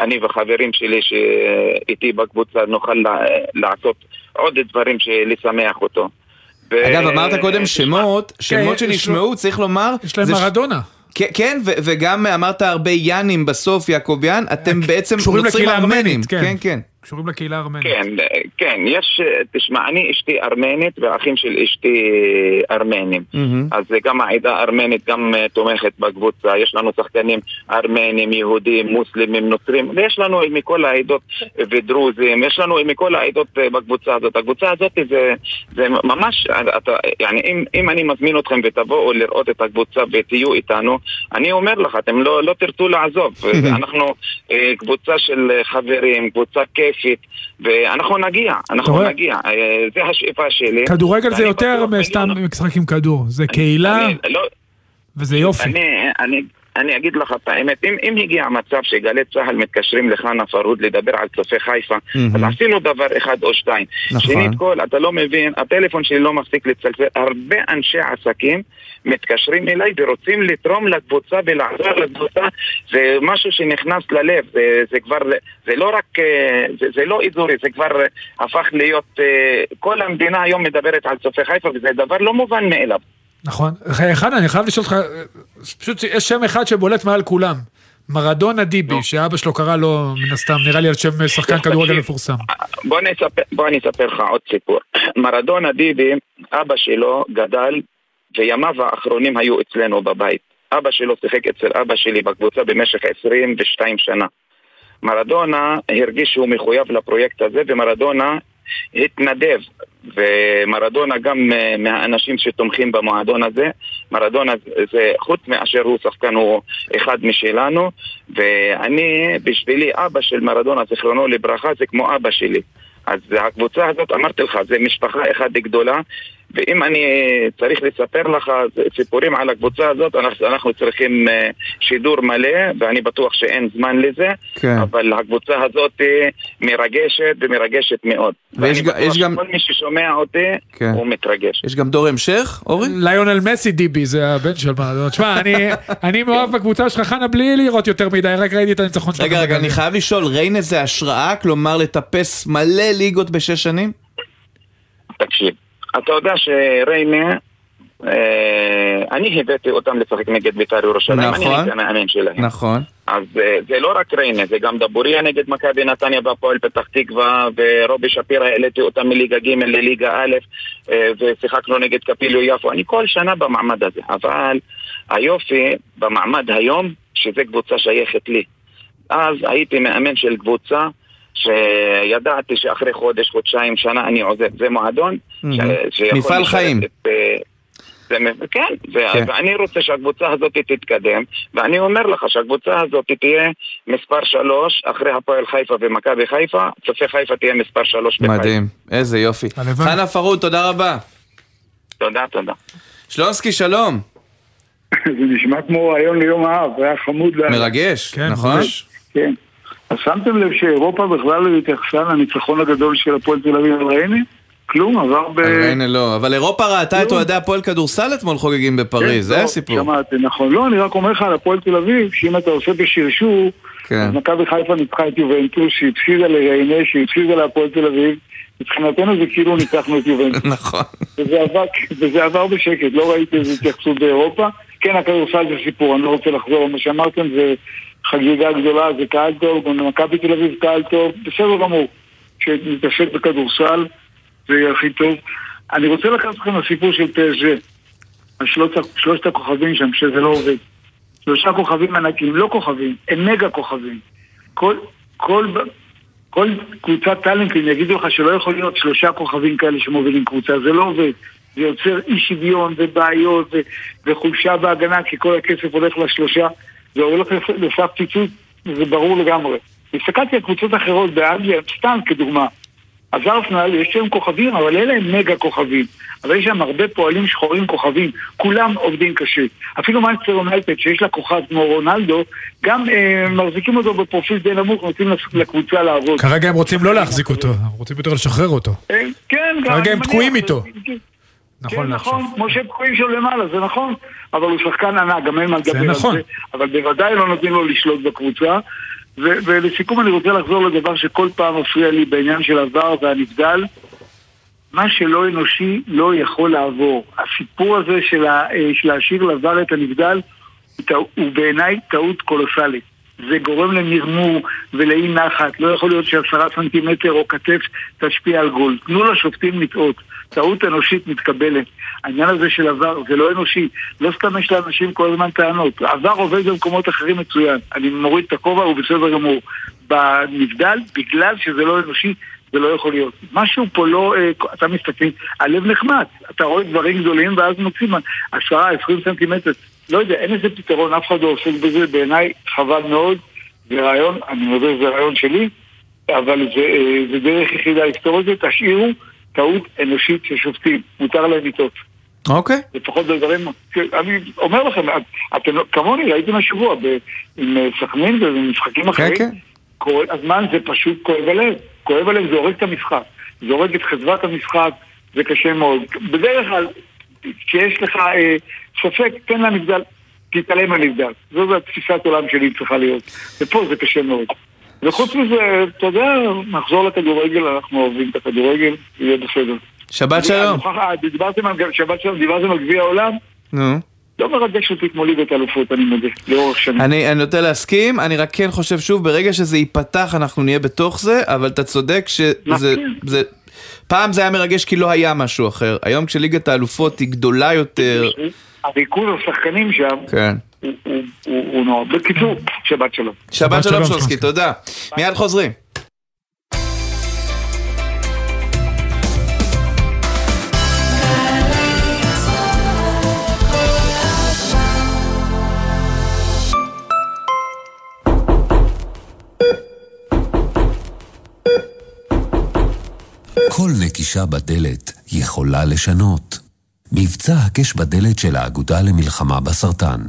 אני וחברים שלי שאיתי בקבוצה, נוכל לעשות עוד דברים לשמח אותו. אגב, אמרת קודם שמות, שמות כן, שנשמעו, צריך לומר... יש להם מרדונה. כן, כן וגם אמרת הרבה יאנים בסוף, יעקוביאן, אתם בעצם נוצרים ארמנים. כן, כן. כן. קשורים לקהילה הארמנית. כן, כן, יש, תשמע, אני אשתי ארמנית והאחים של אשתי ארמנים. Mm-hmm. אז גם העדה הארמנית גם אה, תומכת בקבוצה, יש לנו שחקנים ארמנים, יהודים, מוסלמים, נוצרים, ויש לנו מכל העדות ודרוזים, יש לנו מכל העדות אה, בקבוצה הזאת. הקבוצה הזאת זה, זה ממש, אתה, يعني, אם, אם אני מזמין אתכם ותבואו לראות את הקבוצה ותהיו איתנו, אני אומר לך, אתם לא, לא תרצו לעזוב. אנחנו אה, קבוצה של חברים, קבוצה כיף. כיפית, ואנחנו נגיע, אנחנו נגיע, אה, זה השאיפה שלי. כדורגל זה יותר מסתם משחק עם כדור, זה קהילה, לא- וזה יופי. אני, אני אגיד לך את האמת, אם, אם הגיע מצב שגלי צה"ל מתקשרים לחנה פרהוד לדבר על צופי חיפה, mm-hmm. אז עשינו דבר אחד או שתיים. נכון. שנית כל, אתה לא מבין, הטלפון שלי לא מפסיק לצלצל, הרבה אנשי עסקים מתקשרים אליי ורוצים לתרום לקבוצה ולעזור לקבוצה, זה משהו שנכנס ללב, זה, זה כבר, זה לא רק, אה, זה, זה לא אזורי, זה כבר הפך להיות, אה, כל המדינה היום מדברת על צופי חיפה וזה דבר לא מובן מאליו. נכון. אחד, אני חייב לשאול אותך, פשוט יש שם אחד שבולט מעל כולם. מרדונה דיבי, שאבא שלו קרא לו, מן הסתם, נראה לי על שם שחקן כדורגל מפורסם. בוא אני אספר לך עוד סיפור. [coughs] מרדונה דיבי, אבא שלו גדל, וימיו האחרונים היו אצלנו בבית. אבא שלו שיחק אצל אבא שלי בקבוצה במשך 22 שנה. מרדונה הרגיש שהוא מחויב לפרויקט הזה, ומרדונה התנדב, ומרדונה גם אה, מהאנשים שתומכים במועדון הזה, מרדונה זה, חוץ מאשר הוא שחקן, הוא אחד משלנו, ואני, בשבילי אבא של מרדונה, זיכרונו לברכה, זה כמו אבא שלי. אז הקבוצה הזאת, אמרתי לך, זה משפחה אחת גדולה, ואם אני צריך לספר לך סיפורים על הקבוצה הזאת, אנחנו, אנחנו צריכים אה, שידור מלא, ואני בטוח שאין זמן לזה, כן. אבל הקבוצה הזאת מרגשת ומרגשת מאוד. ויש ואני בטוח גם... שכל מי ששומע אותי, כן. הוא מתרגש. יש גם דור המשך, אורי? ליונל מסי דיבי, זה הבן של מה... תשמע, אני, אני מאוהב בקבוצה שלך, חנה, בלי לראות יותר מדי, רק ראיתי את הניצחון שלך. רגע, רגע, אני חייב לשאול, ריינה זה השראה? כלומר, לטפס מלא ליגות בשש שנים? תקשיב. אתה יודע שריינה אה, אני הבאתי אותם לשחק נגד בית"ר ירושלים, אני נכון. הייתי המאמן שלהם. נכון. אז אה, זה לא רק ריינה, זה גם דבוריה נגד מכבי נתניה והפועל פתח תקווה ורובי שפירא העליתי אותם מליגה ג' לליגה א' אה, ושיחקנו נגד קפיליו יפו. אני כל שנה במעמד הזה, אבל היופי במעמד היום, שזה קבוצה שייכת לי. אז הייתי מאמן של קבוצה שידעתי שאחרי חודש, חודשיים, שנה אני עוזב. זה מועדון מפעל לשרת חיים. אה, זה, כן, ו- כן. ואני רוצה שהקבוצה הזאת תתקדם, ואני אומר לך שהקבוצה הזאת תהיה מספר שלוש אחרי הפועל חיפה ומכבי חיפה, צופי חיפה תהיה מספר שלוש בחיפה. מדהים. איזה יופי. חנה פרוד, תודה רבה. תודה, תודה. שלונסקי, שלום. [laughs] זה נשמע כמו רעיון ליום האב, היה חמוד. מרגש, כן, נכון? כן. אז שמתם לב שאירופה בכלל לא התייחסה לניצחון הגדול של הפועל תל אביב על ריינה? כלום, עבר ב... על ריינה לא, אבל אירופה ראתה את לא. אוהדי הפועל כדורסל אתמול חוגגים בפריז, כן, זה לא, הסיפור. שמעתי, נכון. לא, אני רק אומר לך על הפועל תל אביב, שאם אתה עושה בשרשור, כן. אז מכבי חיפה ניצחה את יובנטוס, שהפסידה לריינה, שהפסידה להפועל תל אביב. מבחינתנו זה כאילו ניצחנו את יובנטוס. [laughs] נכון. וזה עבר, בשקט, לא ראיתי איזו התייחסות באירופה. כן, הכדורסל זה סיפור, אני לא רוצה לחזור, מה שאמרתם זה חגיגה גדולה, זה קהל טוב, גם למכבי תל אביב קהל טוב, בסדר גמור. שנתעסק בכדורסל, זה יהיה הכי טוב. אני רוצה לקחת אתכם לסיפור של פסג'ה, על שלושת, הכוכבים שם, שזה לא עובד. שלושה כוכבים ענקים, לא כוכבים, הם מגה כוכבים. כל, כל, כל קבוצת טאלנטים יגידו לך שלא יכול להיות שלושה כוכבים כאלה שמובילים קבוצה, זה לא עובד. זה יוצר אי שוויון ובעיות ו- וחולשה בהגנה כי כל הכסף הולך לשלושה זה הולך לס- לסף פיצוץ, זה ברור לגמרי. הסתכלתי על קבוצות אחרות באנגליה, סתם כדוגמה. אז ארסנל יש להם כוכבים, אבל אלה הם מגה כוכבים. אבל יש שם הרבה פועלים שחורים כוכבים, כולם עובדים קשה. אפילו מנצ'סטר יונייטד, שיש לה כוכב כמו רונלדו, גם אה, מחזיקים אותו בפרופיל די נמוך, נותנים לקבוצה לעבוד. כרגע הם רוצים לא להחזיק אותו, הם רוצים יותר לשחרר אותו. אה, כן, גם... כרגע הם תקועים זה- איתו. כן, נכון לעכשיו. נכון, כמו שהם תקועים שם למעלה, זה נכון. אבל הוא שחקן ענק, גם אין מה לדבר על זה. נכון. אבל בוודאי לא נותנים לו לשלוט בקבוצה. ו- ולסיכום אני רוצה לחזור לדבר שכל פעם מפריע לי בעניין של עבר והנבדל. מה שלא אנושי לא יכול לעבור. הסיפור הזה של, אה, להשאיר לעבר את הנבדל הוא בעיניי טעות קולוסלית. זה גורם למרמור ולאי נחת, לא יכול להיות שעשרה סנטימטר או כתף תשפיע על גול. תנו לשופטים לטעות, טעות אנושית מתקבלת. העניין הזה של עבר זה לא אנושי, לא סתם יש לאנשים כל הזמן טענות. עבר עובד במקומות אחרים מצוין, אני מוריד את הכובע, הוא בסדר גמור. בנבדל, בגלל שזה לא אנושי, זה לא יכול להיות. משהו פה לא, אה, אתה מסתכל, הלב נחמץ, אתה רואה דברים גדולים ואז מוצאים עשרה, עשרים סנטימטר. לא יודע, אין איזה פתרון, אף אחד לא עוסק בזה, בעיניי חבל מאוד. זה רעיון, אני מודה שזה רעיון שלי, אבל זה, אה, זה דרך יחידה לפתור את זה, תשאירו טעות אנושית של שופטים, מותר להם לטעות. אוקיי. לפחות בדברים, אני אומר לכם, את- אתם לא- כמוני ראיתם השבוע ב- עם אה, סכנין ובמשחקים אחרים, כן. כל הזמן זה פשוט כואב הלב, כואב הלב, זה הורג את המשחק, זה הורג את חדוות המשחק, זה קשה מאוד. בדרך כלל, כשיש לך אה, ספק, תן לנבדל, תתעלם מהנבדל. זו התפיסת עולם שלי צריכה להיות. ופה זה קשה מאוד. וחוץ מזה, אתה יודע, נחזור לכדורגל, אנחנו אוהבים את הכדורגל, יהיה בסדר. שבת שלום. אה, דיברתם על שבת שלום, דיברתם על גביע העולם? נו. לא מרגש אותי כמו ליגת האלופות, אני מודה, לאורך שנים. אני אני נוטה להסכים, אני רק כן חושב שוב, ברגע שזה ייפתח אנחנו נהיה בתוך זה, אבל אתה צודק שזה... זה- פעם זה היה מרגש כי לא היה משהו אחר. היום כשליגת האלופות היא גדולה יותר... הריכוז השחקנים שם כן. הוא- נורא. בקיצור, שבת שלום. שבת שלום שלונסקי. תודה. מיד חוזרים. נקישה בדלת יכולה לשנות. מבצע הקש בדלת של האגודה למלחמה בסרטן.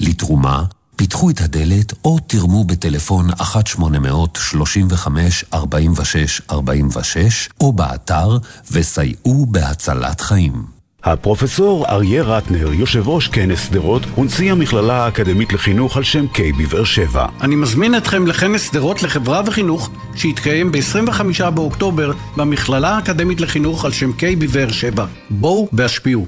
לתרומה, פיתחו את הדלת או תרמו בטלפון 1-800-35-46-46 או באתר וסייעו בהצלת חיים. הפרופסור אריה רטנר, יושב ראש כנס שדרות ונשיא המכללה האקדמית לחינוך על שם קיי בבאר שבע. אני מזמין אתכם לכנס שדרות לחברה וחינוך שיתקיים ב-25 באוקטובר במכללה האקדמית לחינוך על שם קיי בבאר שבע. בואו והשפיעו.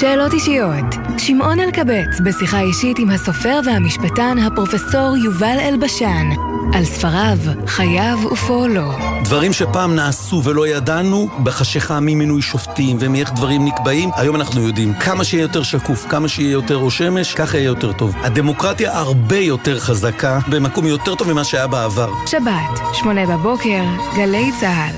שאלות אישיות. שמעון אלקבץ בשיחה אישית עם הסופר והמשפטן הפרופסור יובל אלבשן על ספריו, חייו ופועלו. דברים שפעם נעשו ולא ידענו, בחשיכה ממינוי שופטים ומאיך דברים נקבעים, היום אנחנו יודעים. כמה שיהיה יותר שקוף, כמה שיהיה יותר ראש שמש, ככה יהיה יותר טוב. הדמוקרטיה הרבה יותר חזקה, במקום יותר טוב ממה שהיה בעבר. שבת, שמונה בבוקר, גלי צה"ל.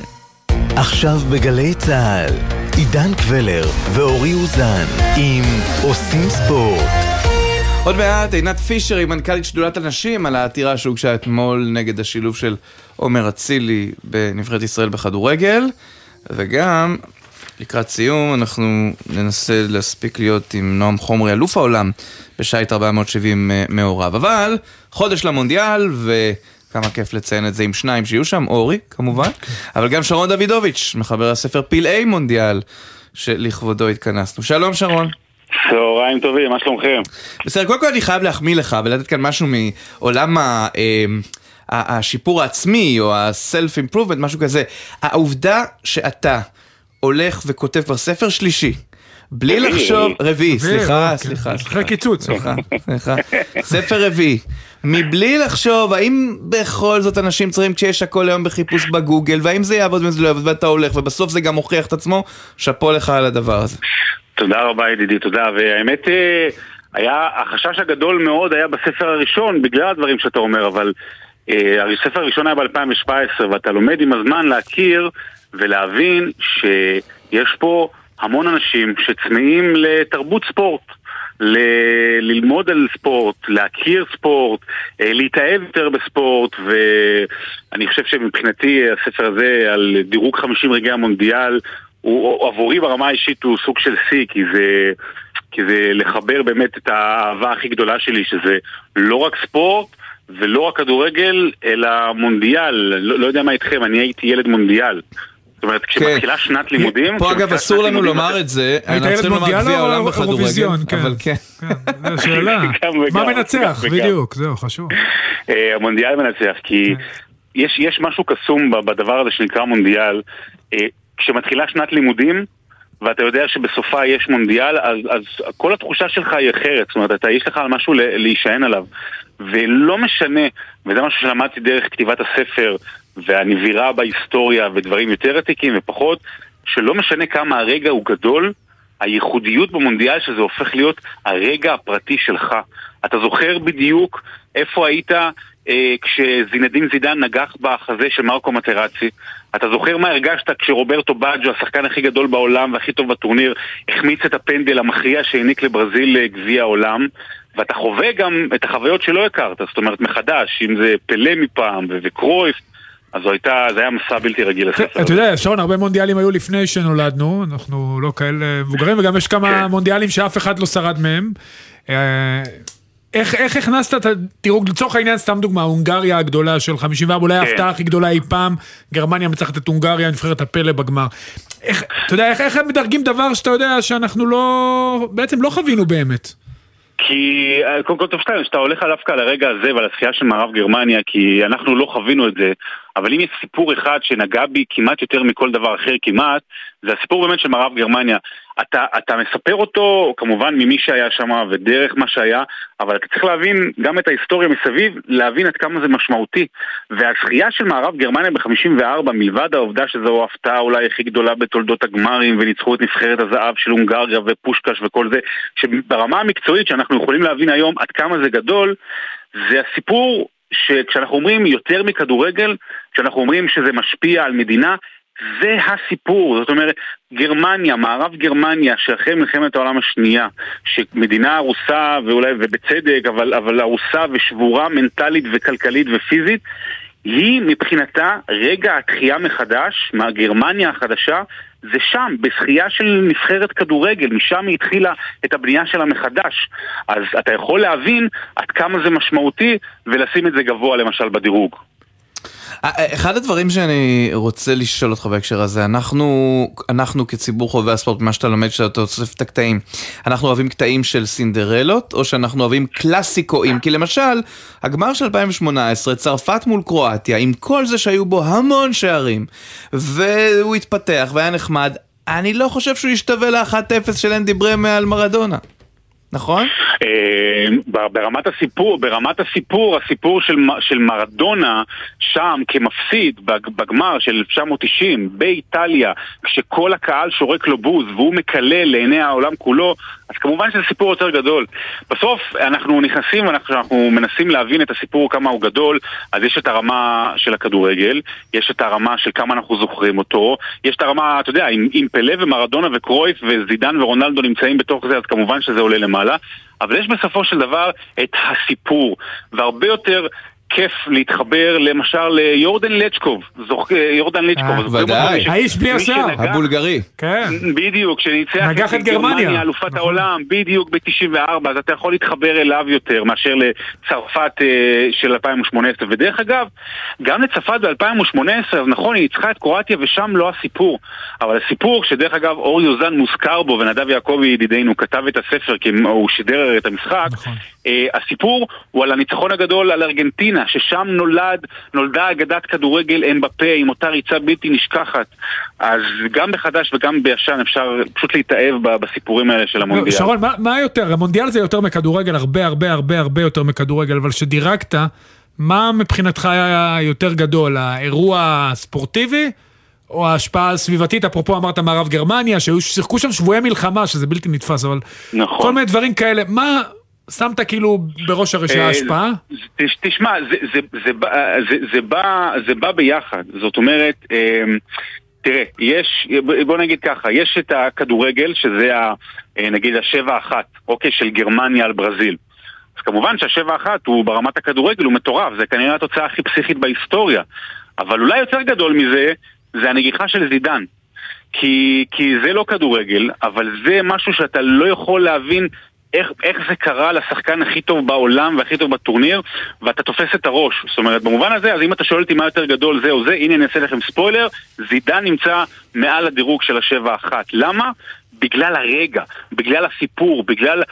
עכשיו בגלי צה"ל, עידן קבלר ואורי אוזן עם עושים ספורט. עוד מעט עינת פישר היא מנכ"לית שדולת הנשים על העתירה שהוגשה אתמול נגד השילוב של עומר אצילי בנבחרת ישראל בכדורגל וגם לקראת סיום אנחנו ננסה להספיק להיות עם נועם חומרי אלוף העולם בשייט 470 מעורב אבל חודש למונדיאל וכמה כיף לציין את זה עם שניים שיהיו שם, אורי כמובן אבל גם שרון דוידוביץ' מחבר הספר פלאי מונדיאל שלכבודו התכנסנו שלום שרון צהריים טובים, מה שלומכם? בסדר, קודם כל אני חייב להחמיא לך ולתת כאן משהו מעולם ה... השיפור העצמי או ה-self improvement, משהו כזה. העובדה שאתה הולך וכותב כבר ספר שלישי, בלי לחשוב, רביעי, סליחה, סליחה, אחרי קיצוץ. סליחה, סליחה, ספר רביעי, מבלי לחשוב האם בכל זאת אנשים צריכים כשיש הכל היום בחיפוש בגוגל, והאם זה יעבוד וזה לא יעבוד ואתה הולך, ובסוף זה גם מוכיח את עצמו, שאפו לך על הדבר הזה. תודה רבה ידידי, תודה. והאמת, אה, היה, החשש הגדול מאוד היה בספר הראשון, בגלל הדברים שאתה אומר, אבל אה, הספר הראשון היה ב-2017, ואתה לומד עם הזמן להכיר ולהבין שיש פה המון אנשים שצמאים לתרבות ספורט. ל- ללמוד על ספורט, להכיר ספורט, אה, להתאהב יותר בספורט ואני חושב שמבחינתי הספר הזה על דירוג 50 רגעי המונדיאל הוא עבורי ברמה האישית הוא סוג של שיא, כי זה, כי זה לחבר באמת את האהבה הכי גדולה שלי, שזה לא רק ספורט ולא רק כדורגל, אלא מונדיאל. לא, לא יודע מה איתכם, אני הייתי ילד מונדיאל. זאת אומרת, כשמתחילה שנת לימודים... פה אגב אסור לנו לומר את זה, אנחנו צריכים לומר גביע העולם בכדורגל, אבל כן. זו שאלה, [laughs] מה מנצח, בדיוק, זהו, חשוב. אה, המונדיאל מנצח, כי יש משהו קסום בדבר הזה שנקרא מונדיאל. אה, כשמתחילה שנת לימודים, ואתה יודע שבסופה יש מונדיאל, אז, אז כל התחושה שלך היא אחרת, זאת אומרת, אתה, יש לך משהו להישען עליו. ולא משנה, וזה משהו שלמדתי דרך כתיבת הספר, והנבירה בהיסטוריה, ודברים יותר עתיקים ופחות, שלא משנה כמה הרגע הוא גדול, הייחודיות במונדיאל שזה הופך להיות הרגע הפרטי שלך. אתה זוכר בדיוק איפה היית אה, כשזינדין זידן נגח בחזה של מרקו מטרצי. אתה זוכר מה הרגשת כשרוברטו באג'ו, השחקן הכי גדול בעולם והכי טוב בטורניר, החמיץ את הפנדל המכריע שהעניק לברזיל אה, גביע העולם. ואתה חווה גם את החוויות שלא הכרת, זאת אומרת מחדש, אם זה פלא מפעם וקרויף, אז הייתה, זה היה מסע בלתי רגיל לספר. אתה יודע, שרון, הרבה מונדיאלים היו לפני שנולדנו, אנחנו לא כאלה מבוגרים, וגם יש כמה כן. מונדיאלים שאף אחד לא שרד מהם. אה, איך, איך הכנסת את תראו, לצורך העניין, סתם דוגמה, הונגריה הגדולה של 54, אולי כן. ההפתעה הכי גדולה אי פעם, גרמניה מצחת את הונגריה, נבחרת הפלא בגמר. איך, אתה יודע, איך, איך הם מדרגים דבר שאתה יודע שאנחנו לא, בעצם לא חווינו באמת? כי אה, קודם כל טוב שאתה, שאתה הולך דווקא על הרגע הזה ועל הזכייה של מערב גרמניה, כי אנחנו לא חווינו את זה, אבל אם יש סיפור אחד שנגע בי כמעט יותר מכל דבר אחר כמעט, זה הסיפור באמת של מערב גרמניה. אתה, אתה מספר אותו כמובן ממי שהיה שם ודרך מה שהיה, אבל אתה צריך להבין גם את ההיסטוריה מסביב, להבין עד כמה זה משמעותי. והזכייה של מערב גרמניה ב-54, מלבד העובדה שזו ההפתעה אולי הכי גדולה בתולדות הגמרים, וניצחו את נבחרת הזהב של הונגריה ופושקש וכל זה, שברמה המקצועית שאנחנו יכולים להבין היום עד כמה זה גדול, זה הסיפור שכשאנחנו אומרים יותר מכדורגל, כשאנחנו אומרים שזה משפיע על מדינה, זה הסיפור, זאת אומרת, גרמניה, מערב גרמניה, שאחרי מלחמת העולם השנייה, שמדינה הרוסה, ואולי, ובצדק, אבל, אבל הרוסה ושבורה מנטלית וכלכלית ופיזית, היא מבחינתה רגע התחייה מחדש, מהגרמניה החדשה, זה שם, בשחייה של נבחרת כדורגל, משם היא התחילה את הבנייה שלה מחדש. אז אתה יכול להבין עד כמה זה משמעותי ולשים את זה גבוה למשל בדירוג. אחד הדברים שאני רוצה לשאול אותך בהקשר הזה, אנחנו, אנחנו כציבור חובבי הספורט, מה שאתה לומד, שאתה אוסף את הקטעים, אנחנו אוהבים קטעים של סינדרלות, או שאנחנו אוהבים קלאסיקואים? כי למשל, הגמר של 2018, צרפת מול קרואטיה, עם כל זה שהיו בו המון שערים, והוא התפתח והיה נחמד, אני לא חושב שהוא ישתווה ל-1-0 של אנדי ברמה על מרדונה. נכון? אה, ברמת הסיפור, ברמת הסיפור, הסיפור של, של מרדונה שם כמפסיד בג- בגמר של 1990 באיטליה, כשכל הקהל שורק לו בוז והוא מקלל לעיני העולם כולו, אז כמובן שזה סיפור יותר גדול. בסוף אנחנו נכנסים ואנחנו מנסים להבין את הסיפור כמה הוא גדול, אז יש את הרמה של הכדורגל, יש את הרמה של כמה אנחנו זוכרים אותו, יש את הרמה, אתה יודע, אם, אם פלא ומרדונה וקרויף וזידן ורונלדו נמצאים בתוך זה, אז כמובן שזה עולה למעלה. אבל יש בסופו של דבר את הסיפור, והרבה יותר כיף להתחבר למשל ליורדן לצ'קוב, זוכ... יורדן לצ'קוב. ודאי. האיש בלי השיער. הבולגרי. כן. בדיוק, שניצח נגח את גרמניה. אלופת העולם, בדיוק ב-94, אז אתה יכול להתחבר אליו יותר מאשר לצרפת אה, של 2018. ודרך אגב, גם לצרפת ב-2018, אז נכון, היא ניצחה את קרואטיה ושם לא הסיפור. אבל הסיפור, שדרך אגב אור יוזן מוזכר בו, ונדב יעקבי ידידנו כתב את הספר, כי הוא שידר את המשחק, אה, הסיפור הוא על הניצחון הגדול על ארגנטינה, ששם נולד, נולדה אגדת כדורגל אמבפה עם אותה ריצה בלתי נשכחת. אז גם בחדש וגם בישן אפשר פשוט להתאהב בסיפורים האלה של המונדיאל. שרון, מה, מה יותר? המונדיאל זה יותר מכדורגל, הרבה הרבה הרבה הרבה יותר מכדורגל, אבל כשדירגת, מה מבחינתך היה יותר גדול, האירוע הספורטיבי? או ההשפעה הסביבתית, אפרופו אמרת מערב גרמניה, שהיו שיחקו שם שבויי מלחמה, שזה בלתי נתפס, אבל נכון. כל מיני דברים כאלה, מה שמת כאילו בראש הרשימה ההשפעה? תש- תשמע, זה, זה, זה, בא- זה, זה, בא, זה בא ביחד. זאת אומרת, אה, תראה, יש, בוא נגיד ככה, יש את הכדורגל, שזה ה, אה, נגיד השבע אחת, אוקיי, של גרמניה על ברזיל. אז כמובן שהשבע אחת הוא ברמת הכדורגל, הוא מטורף, זה כנראה התוצאה הכי פסיכית בהיסטוריה. אבל אולי יותר גדול מזה, זה הנגיחה של זידן. כי, כי זה לא כדורגל, אבל זה משהו שאתה לא יכול להבין איך, איך זה קרה לשחקן הכי טוב בעולם והכי טוב בטורניר, ואתה תופס את הראש. זאת אומרת, במובן הזה, אז אם אתה שואל אותי מה יותר גדול זה או זה, הנה אני אעשה לכם ספוילר, זידן נמצא מעל הדירוג של השבע אחת. למה? בגלל הרגע, בגלל הסיפור, בגלל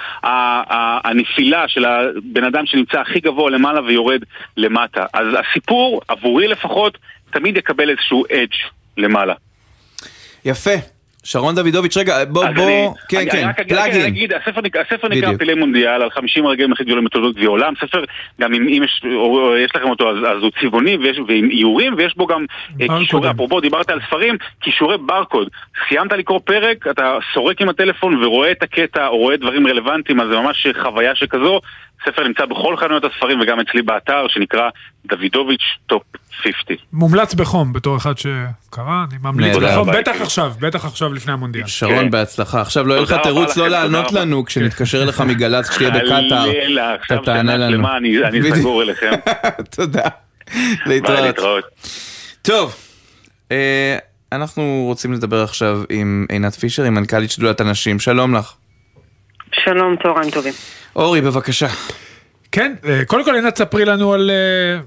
הנפילה של הבן אדם שנמצא הכי גבוה למעלה ויורד למטה. אז הסיפור, עבורי לפחות, תמיד יקבל איזשהו אדג' למעלה. יפה. שרון דוידוביץ', רגע, בוא, בוא, אני- כן, אני כן, רק רק פלאגין. אגיד, הספר הספר נקרא. פילי מונדיאל על 50 הרגעים הכי גדולים בתולדות גביע העולם, ספר, גם אם אם יש או- יש לכם אותו, אז אז הוא צבעוני ויש- ועם איורים, ויש בו גם אה. קישורי, אפרופו דיברת על ספרים, קישורי ברקוד. סיימת לקרוא פרק, אתה סורק עם הטלפון ורואה את הקטע, או רואה דברים רלוונטיים, אז זה ממש חוויה שכזו. ספר נמצא בכל חנויות הספרים וגם אצלי באתר, שנקרא דוידוביץ' top 50. מומלץ בחום, בתור אחד שקרא, אני ממליץ. בחום, ביי. בטח עכשיו, בטח עכשיו לפני המונדיאל. שרון, בהצלחה. עכשיו לא יהיה לך תירוץ לא לענות. לנו כשנתקשר אליך מגל"צ כשתהיה בקטאר. חלילה, אתה עכשיו תענה שנה לנו. שלמה אני. סגור אליכם. [laughs] תודה. [laughs] להתראות. טוב, אה, אנחנו רוצים לדבר עכשיו עם עינת פישר, עם מנכ"לית שדולת הנשים. שלום לך. שלום, צהריים טובים. אורי, בבקשה. כן, אה, קודם כל עינת ספרי לנו על אה,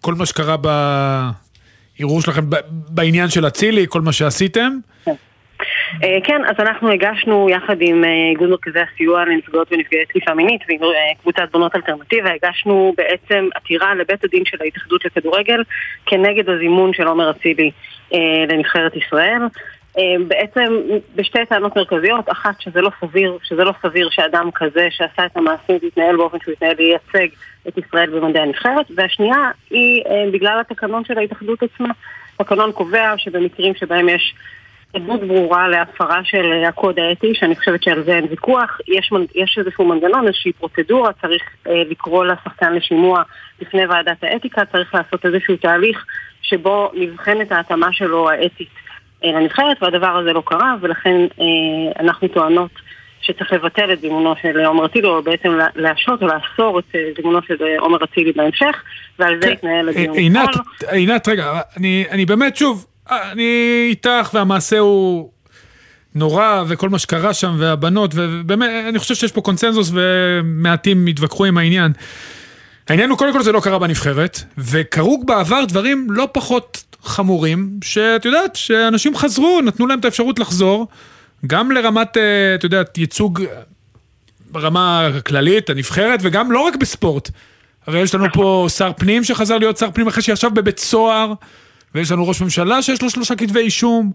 כל מה שקרה בערעור שלכם ב- בעניין של אצילי, כל מה שעשיתם. אה, כן, אז אנחנו הגשנו יחד עם איגוד מרכזי הסיוע לנפגעות ונפגעי תקיפה מינית ועם קבוצת בונות אלטרנטיבה, הגשנו בעצם עתירה לבית הדין של ההתאחדות לכדורגל כנגד הזימון של עומר אצילי לנבחרת ישראל. אה, בעצם בשתי טענות מרכזיות, אחת שזה לא סביר, שזה לא סביר שאדם כזה שעשה את המעשים יתנהל באופן שהוא יתנהל וייצג את ישראל במדעי הנבחרת, והשנייה היא אה, בגלל התקנון של ההתאחדות עצמה. התקנון קובע שבמקרים שבהם יש עדות ברורה להפרה של הקוד האתי, שאני חושבת שעל זה אין ויכוח. יש, יש איזשהו מנגנון, איזושהי פרוצדורה, צריך אה, לקרוא לשחקן לשימוע בפני ועדת האתיקה, צריך לעשות איזשהו תהליך שבו נבחנת ההתאמה שלו האתית לנבחרת, והדבר הזה לא קרה, ולכן אה, אנחנו טוענות שצריך לבטל את זימונו של עומר אצילי, או בעצם לה- להשעות או לאסור את אה, זימונו של אה, עומר אצילי בהמשך, ועל זה יתנהל הדיון. אה, עינת. עינת, רגע, אני, אני באמת, שוב, אה, אני איתך והמעשה הוא נורא וכל מה שקרה שם והבנות, ובאמת, אני חושב שיש פה קונצנזוס ומעטים יתווכחו עם העניין. העניין הוא קודם כל זה לא קרה בנבחרת, וקרו בעבר דברים לא פחות חמורים, שאת יודעת, שאנשים חזרו, נתנו להם את האפשרות לחזור, גם לרמת, אה, את יודעת, ייצוג ברמה הכללית, הנבחרת, וגם לא רק בספורט. הרי יש לנו פה שר פנים שחזר להיות שר פנים אחרי שישב בבית סוהר, ויש לנו ראש ממשלה שיש לו שלושה כתבי אישום.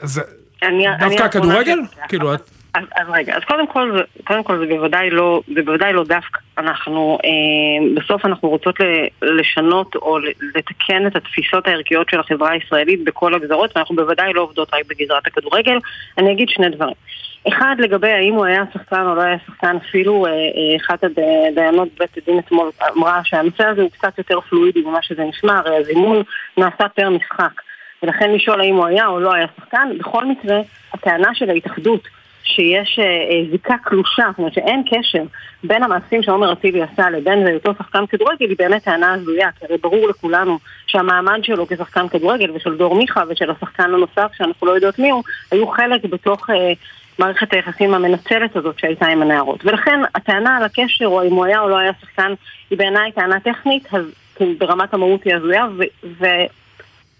אז אני- אני דווקא האחרונה הכדורגל? כאילו, את... אז, אז רגע, אז קודם כל, קודם כל זה בוודאי לא, זה בוודאי לא דווקא. אנחנו, אה, בסוף אנחנו רוצות ל- לשנות או לתקן את התפיסות הערכיות של החברה הישראלית בכל הגזרות, ואנחנו בוודאי לא עובדות רק בגזרת הכדורגל. אני אגיד שני דברים. אחד, לגבי האם הוא היה שחקן או לא היה שחקן, אפילו אה, אה, אחת הדיינות בית הדין אתמול אמרה שהנושא הזה הוא קצת יותר פלואידי ממה שזה נשמע, הרי הזימון נעשה פר משחק. ולכן לשאול האם הוא היה או לא היה שחקן, בכל מקרה, הטענה של ההתאחדות שיש אה, אה, זיקה קלושה, זאת אומרת שאין קשר בין המעשים שעומר אצילי עשה לבין היותו שחקן כדורגל, היא באמת טענה הזויה, כי הרי ברור לכולנו שהמעמד שלו כשחקן כדורגל ושל דור מיכה ושל השחקן הנוסף שאנחנו לא יודעות מי הוא, היו חלק בתוך אה, מערכת היחסים המנצלת הזאת שהייתה עם הנערות. ולכן הטענה על הקשר או אם הוא היה או לא היה שחקן היא בעיניי טענה טכנית, אז כאילו, ברמת המהות היא הזויה, ו- ו-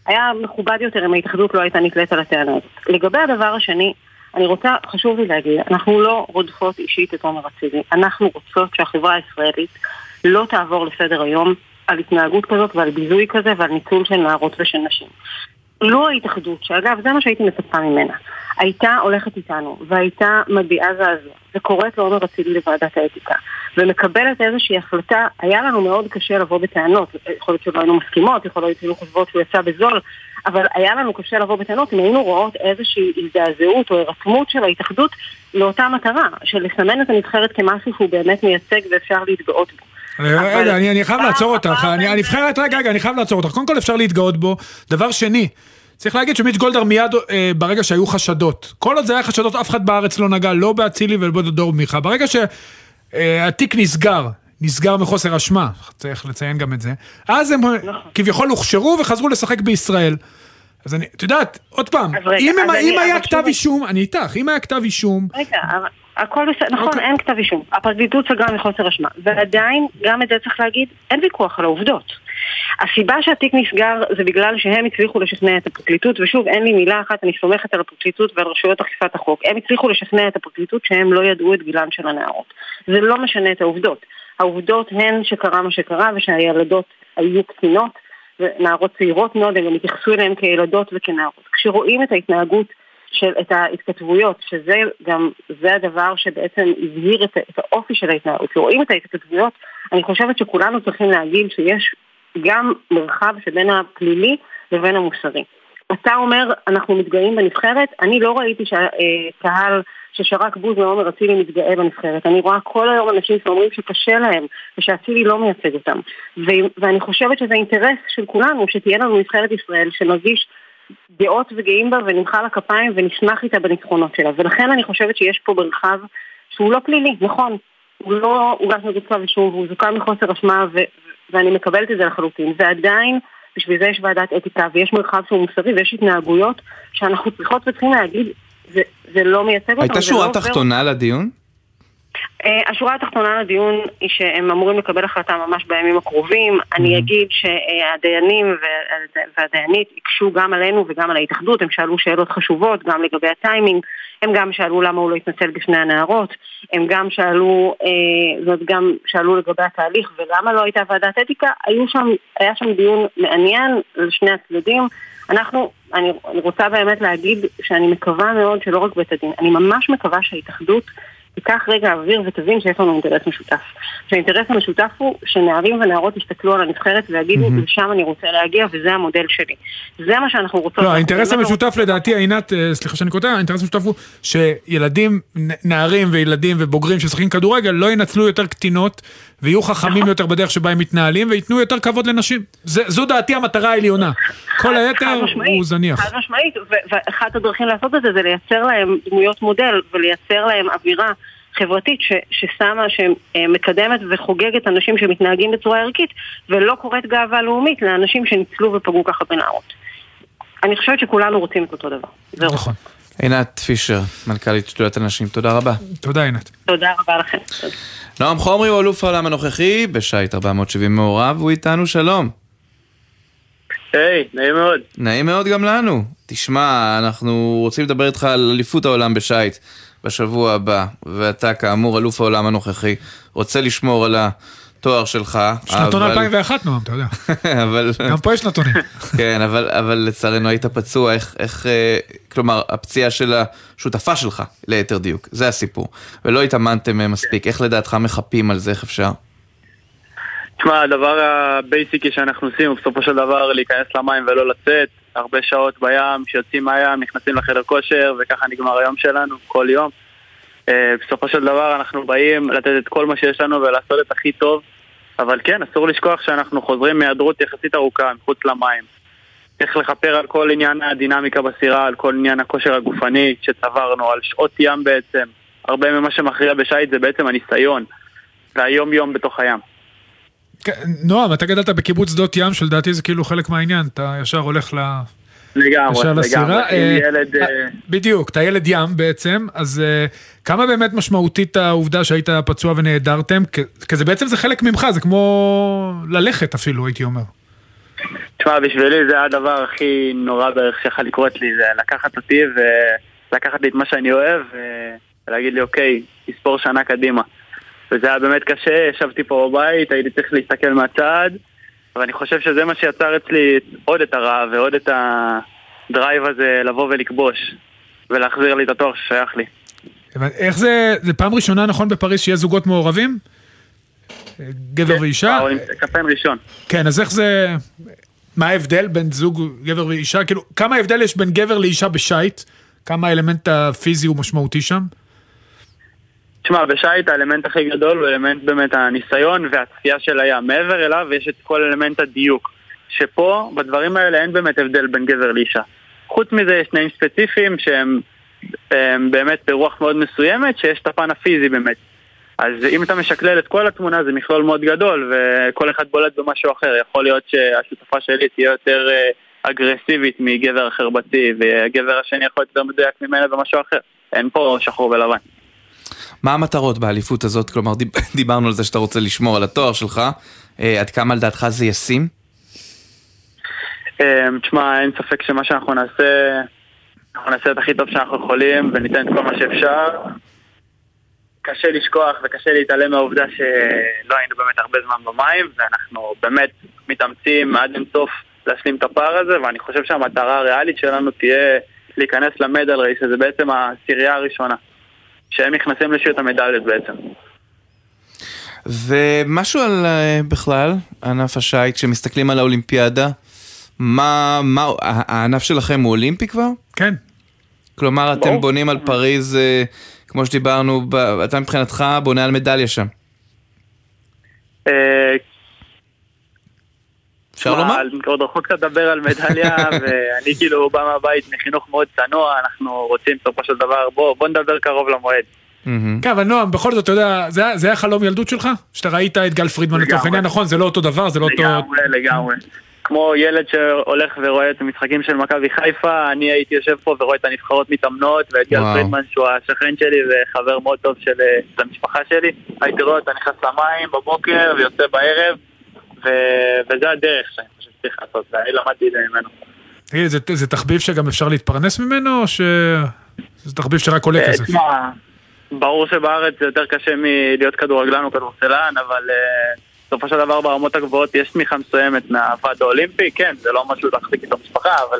היה מכובד יותר אם ההתאחדות לא הייתה נתלית על הטענה הזאת. לגבי הדבר השני, אני רוצה, חשוב לי להגיד, אנחנו לא רודפות אישית את עומר אצילי. אנחנו רוצות שהחברה הישראלית לא תעבור לסדר היום על התנהגות כזאת ועל ביזוי כזה ועל ניצול של נערות ושל נשים. לו ההתאחדות, שאגב, זה מה שהייתי מצפה ממנה, הייתה הולכת איתנו והייתה מביעה זעזוע וקוראת לעומר אצילי לוועדת האתיקה ומקבלת איזושהי החלטה, היה לנו מאוד קשה לבוא בטענות, יכול להיות שלא היינו מסכימות, יכול להיות שהיינו חושבות שהוא יצא בזול, אבל היה לנו קשה לבוא בטענות אם היינו רואות איזושהי הזדעזעות או הירתמות של ההתאחדות לאותה מטרה, של לסמן את הנבחרת כמשהו שהוא באמת מייצג ואפשר להתגאות בו. רגע, אני, אני חייב לעצור אותך, אני, הנבחרת, רגע, רגע, אני חייב לעצור אותך. קודם כל אפשר להתגאות בו. דבר שני, צריך להגיד שמיץ' גולדהר מיד אה, ברגע שהיו חשדות, כל עוד זה היה חשדות אף אחד בארץ לא נגע, לא באצילי ולא בדור מיכה. ברגע שהתיק נסגר, נסגר מחוסר אשמה, צריך לציין גם את זה, אז הם כביכול הוכשרו וחזרו לשחק בישראל. אז אני, את יודעת, עוד פעם, רגע, אם, הם- אז אם אני- היה כתב אישום, אני איתך, אם היה כתב אישום, רגע, הכל בסדר, נכון, אין כתב אישום. הפרקליטות סגרה מחוסר אשמה. ועדיין, גם את זה צריך להגיד, אין ויכוח על העובדות. הסיבה שהתיק נסגר זה בגלל שהם הצליחו לשכנע את הפרקליטות, ושוב, אין לי מילה אחת, אני סומכת על הפרקליטות ועל רשויות אכיפת החוק. הם הצליחו לשכנע את הפרקליטות שהם לא ידעו את גילן של הנערות. זה לא משנה את העובדות. העובדות הן שקרה מה שקרה ושהילדות היו קטינות ונערות צעירות מאוד, הם גם התייחסו אליהן כילדות וכנערות. כשרואים את ההתנהגות של, את ההתכתבויות, שזה גם, זה הדבר שבעצם הבהיר את, את האופי של ההתנהגות. כשרואים את ההתכתבויות, אני חושבת שכולנו צריכים להגיד שיש גם מרחב שבין הפלילי לבין המוסרי. אתה אומר, אנחנו מתגאים בנבחרת, אני לא ראיתי שהקהל ששרק בוז לעומר אצילי מתגאה בנבחרת. אני רואה כל היום אנשים שאומרים שקשה להם ושאצילי לא מייצג אותם. ו- ואני חושבת שזה אינטרס של כולנו שתהיה לנו נבחרת ישראל שנרגיש גאות וגאים בה ונמחא לה כפיים ונשמח איתה בניצחונות שלה. ולכן אני חושבת שיש פה מרחב שהוא לא פלילי, נכון. הוא לא הוגש נגד כתב אישום והוא זוכה מחוסר אשמה ו- ואני מקבלת את זה לחלוטין. ועדיין, בשביל זה יש ועדת אתיקה ויש מרחב שהוא מוסרי ויש התנהגויות שאנחנו צריכות וצריכים להגיד, זה, זה לא מייצג אותנו. הייתה שורה לא עובר תחתונה לדיון? אה, השורה התחתונה לדיון היא שהם אמורים לקבל החלטה ממש בימים הקרובים. אני אגיד שהדיינים וה- והדיינית הקשו גם עלינו וגם על ההתאחדות, הם שאלו שאלות חשובות גם לגבי הטיימינג, הם גם שאלו למה הוא לא התנצל בפני הנערות, הם גם שאלו, אה, זאת גם שאלו לגבי התהליך ולמה לא הייתה ועדת אתיקה, היו שם, היה שם דיון מעניין לשני הצדדים. אנחנו, אני, אני רוצה באמת להגיד שאני מקווה מאוד שלא רק בית הדין, אני ממש מקווה שההתאחדות תיקח רגע אוויר ותבין שיש לנו אינטרס משותף. שהאינטרס המשותף הוא שנערים ונערות יסתכלו על הנבחרת ויגידו, לשם אני רוצה להגיע וזה המודל שלי. זה מה שאנחנו רוצות. לא, האינטרס המשותף לדעתי, עינת, אה, סליחה שאני קוטע, האינטרס המשותף הוא שילדים, נערים וילדים ובוגרים ששחקים כדורגל לא ינצלו יותר קטינות ויהיו. חכמים יותר בדרך שבה הם מתנהלים וייתנו יותר כבוד לנשים. זה- זו דעתי המטרה העליונה. כל היתר הוא זניח. חד משמעית, ואחת הדרכים לעשות את זה זה לייצר להם דמויות מודל ולייצר להם אווירה חברתית ש- ששמה, שמקדמת וחוגגת אנשים שמתנהגים בצורה ערכית ולא קוראת גאווה לאומית לאנשים שניצלו ופגעו ככה בנערות. אני חושבת שכולנו רוצים את אותו דבר. נכון. עינת פישר, מנכ"לית שדולת הנשים, תודה רבה. תודה עינת. תודה רבה לכם. נועם חומרי הוא אלוף העולם הנוכחי, בשייט 470 מעורב, הוא איתנו, שלום. היי, נעים מאוד. נעים מאוד גם לנו. תשמע, אנחנו רוצים לדבר איתך על אליפות העולם בשייט בשבוע הבא, ואתה כאמור אלוף העולם הנוכחי, רוצה לשמור על התואר שלך. שנתון אבל- 2001 נועם, אתה יודע. [laughs] אבל... גם פה יש נתונים. [laughs] כן, אבל, אבל לצערנו היית פצוע, איך, איך, אה, כלומר, הפציעה של השותפה שלך, ליתר דיוק, זה הסיפור. ולא התאמנתם אה, מספיק, איך לדעתך מחפים על זה, איך אפשר? תשמע, הדבר הבייסיקי שאנחנו עושים הוא בסופו של דבר להיכנס למים ולא לצאת. הרבה שעות בים, שיוצאים מהים, נכנסים לחדר כושר, וככה נגמר היום שלנו, כל יום. אה, בסופו של דבר אנחנו באים לתת את כל מה שיש לנו ולעשות את הכי טוב, אבל כן, אסור לשכוח שאנחנו חוזרים מהיעדרות יחסית ארוכה, מחוץ למים. צריך לכפר על כל עניין הדינמיקה בסירה, על כל עניין הכושר הגופני שצברנו, על שעות ים בעצם. הרבה ממה שמכריע בשייט זה בעצם הניסיון, והיום-יום בתוך הים. כן, נועם, אתה גדלת בקיבוץ שדות ים, שלדעתי זה כאילו חלק מהעניין, אתה ישר הולך. לגמרי, ישר לסירה. לגמרי. אה, ילד... אה, אה, בדיוק, אתה ילד ים בעצם, אז אה, כמה באמת משמעותית העובדה שהיית פצוע ונעדרתם? כי כי זה בעצם זה חלק ממך, זה כמו ללכת אפילו, הייתי אומר. תשמע, בשבילי זה הדבר הכי נורא בערך שיכול לקרות לי, זה לקחת אותי ולקחת לי את מה שאני אוהב ולהגיד לי, אוקיי, תספור שנה קדימה. וזה היה באמת קשה, ישבתי פה בבית, הייתי צריך להסתכל מהצד, ואני חושב שזה מה שיצר אצלי עוד את הרעב ועוד את הדרייב הזה לבוא ולכבוש ולהחזיר לי את התואר ששייך לי. איך זה, זה פעם ראשונה נכון בפריז שיהיה זוגות מעורבים? גבר ואישה? וואו, עם קמפיין ראשון. כן, אז איך זה... מה ההבדל בין זוג גבר ואישה? כאילו, כמה הבדל יש בין גבר לאישה בשייט? כמה האלמנט הפיזי הוא משמעותי שם? תשמע, בשייט האלמנט הכי גדול הוא אלמנט באמת הניסיון והצפייה של הים. מעבר אליו יש את כל אלמנט הדיוק. שפה, בדברים האלה אין באמת הבדל בין גבר לאישה. חוץ מזה יש תנאים ספציפיים שהם הם באמת ברוח מאוד מסוימת, שיש את הפן הפיזי באמת. אז אם אתה משקלל את כל התמונה זה מכלול מאוד גדול וכל אחד בולט במשהו אחר. יכול להיות שהשותפה שלי תהיה יותר אה, אגרסיבית מגבר אחר בצי והגבר השני יכול להיות יותר מדויק ממנה במשהו אחר. אין פה שחור ולבן. מה המטרות באליפות הזאת? כלומר, דיב- [laughs] דיברנו על זה שאתה רוצה לשמור על התואר שלך, אה, עד כמה לדעתך זה ישים? אמ, תשמע, אין ספק שמה שאנחנו נעשה, אנחנו נעשה את הכי טוב שאנחנו יכולים וניתן את כל מה שאפשר. קשה לשכוח וקשה להתעלם מהעובדה שלא היינו באמת הרבה זמן במים ואנחנו באמת מתאמצים עד אינסוף להשלים את הפער הזה ואני חושב שהמטרה הריאלית שלנו תהיה להיכנס למדל רייס, שזה בעצם העשירייה הראשונה. שהם נכנסים לשיעור המדליות בעצם. ומשהו על אה, בכלל, ענף השיט, כשמסתכלים על האולימפיאדה, מה, מה, הענף שלכם הוא אולימפי כבר? כן. כלומר, אתם. בונים על פריז, אה, כמו שדיברנו, אתה מבחינתך בונה על מדליה שם. אפשר לומר? אני עוד רחוק קצת לדבר על מדליה, [laughs] ואני כאילו בא מהבית מחינוך מאוד צנוע, אנחנו רוצים בסופו של דבר, בוא, בוא נדבר קרוב למועד. כן, אבל נועם, בכל זאת, אתה יודע, זה היה- חלום ילדות שלך? שאתה ראית את גל פרידמן לצורך. העניין, נכון, זה לא אותו דבר, זה לא אותו... לגמרי, לגמרי. כמו ילד שהולך ורואה את המשחקים של מכבי חיפה, אני הייתי יושב פה ורואה את הנבחרות מתאמנות, ואת גל. פרידמן שהוא השכן שלי וחבר מאוד טוב של אה, המשפחה שלי. הייתי רואה אותו נכנס למים בבוקר ויוצא בערב, וזה הדרך שאני חושב שצריך לעשות, ואני למדתי את זה ממנו. תגיד, זה- זה תחביב שגם אפשר להתפרנס ממנו, או שזה תחביב שרק עולה אה, כסף? תשמע, ברור שבארץ זה יותר קשה מלהיות כדורגלן או כדורסלן, אבל אה, בסופו של דבר ברמות הגבוהות יש תמיכה מסוימת מהוועד האולימפי, כן, זה לא משהו להחזיק איתו משפחה, אבל...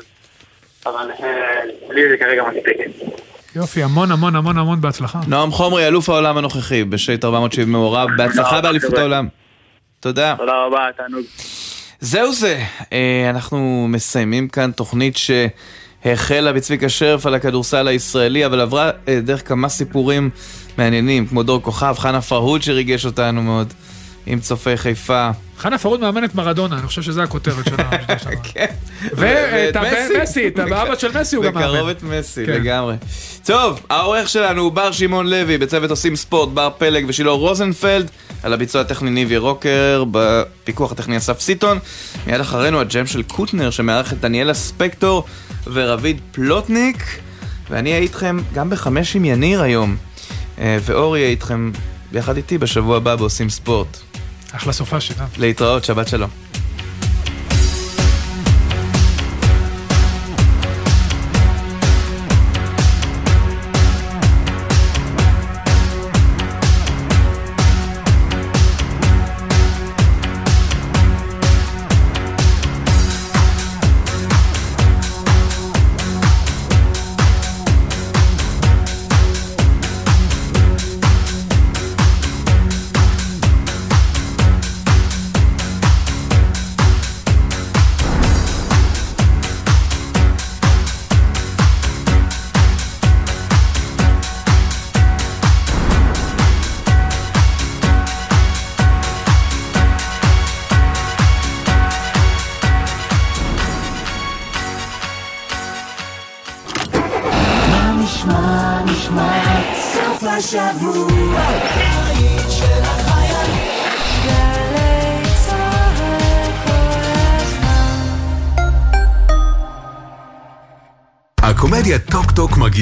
אבל אה, לי זה כרגע מספיק. יופי, המון המון המון המון בהצלחה. נועם חומרי, אלוף העולם הנוכחי, בשייט 470 מעורב, בהצלחה באליפות. העולם. תודה. תודה רבה, תענוג. זהו זה, אה, אנחנו מסיימים כאן תוכנית שהחלה בצביקה שרף על הכדורסל הישראלי, אבל עברה אה, דרך כמה סיפורים מעניינים, כמו דור כוכב, חנה פרהוד שריגש אותנו מאוד, עם צופי חיפה. חנה פרוד מאמנת מרדונה, אני חושב שזו הכותרת שלה. [laughs] כן. ואת ואת מסי, את האבא של מסי הוא גם מאמן. בקרוב את מסי, כן. לגמרי. טוב, העורך שלנו הוא בר שמעון לוי, בצוות עושים ספורט, בר פלג ושילה רוזנפלד, על הביצוע הטכני ניבי רוקר, בפיקוח הטכני אסף סיטון. מיד אחרינו הג'ם של קוטנר, שמארח את דניאלה ספקטור ורביד פלוטניק, ואני אהיה איתכם גם בחמש עם יניר היום, אה, ואורי יהיה איתכם ביחד איתי בשבוע הבא בעושים ספורט. אחלה סופה שלה. להתראות, שבת שלום.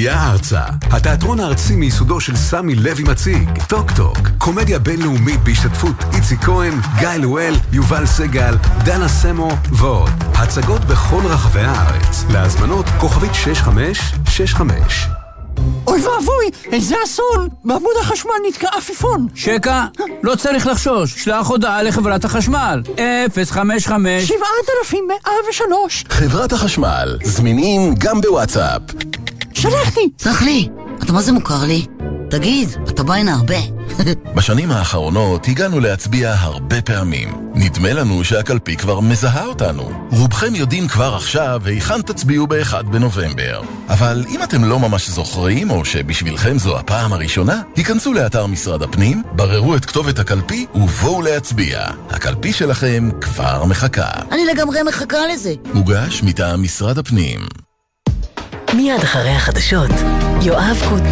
מגיעה ארצה. התיאטרון הארצי מיסודו של סמי לוי מציג, טוק טוק, קומדיה בינלאומית בהשתתפות איציק כהן, גיא לואל, יובל סגל, דנה סמו ועוד. הצגות בכל רחבי הארץ. להזמנות כוכבית 6565. אוי ואבוי, איזה אסון! בעמוד החשמל נתקע עפיפון. שקע, לא צריך לחשוש, שלח הודעה לחברת החשמל. 055 7103 חברת החשמל, זמינים גם בוואטסאפ. שלחתי! סלח לי, אתה מה זה מוכר לי? תגיד, אתה בא הנה הרבה. [laughs] בשנים האחרונות הגענו להצביע הרבה פעמים. נדמה לנו שהקלפי כבר מזהה אותנו. רובכם יודעים כבר עכשיו היכן תצביעו ב-1 בנובמבר. אבל אם אתם לא ממש זוכרים, או שבשבילכם זו הפעם הראשונה, היכנסו לאתר משרד הפנים, בררו את כתובת הקלפי ובואו להצביע. הקלפי שלכם כבר מחכה. אני לגמרי מחכה לזה. מוגש מטעם משרד הפנים. מיד אחרי החדשות, יואב קוטנר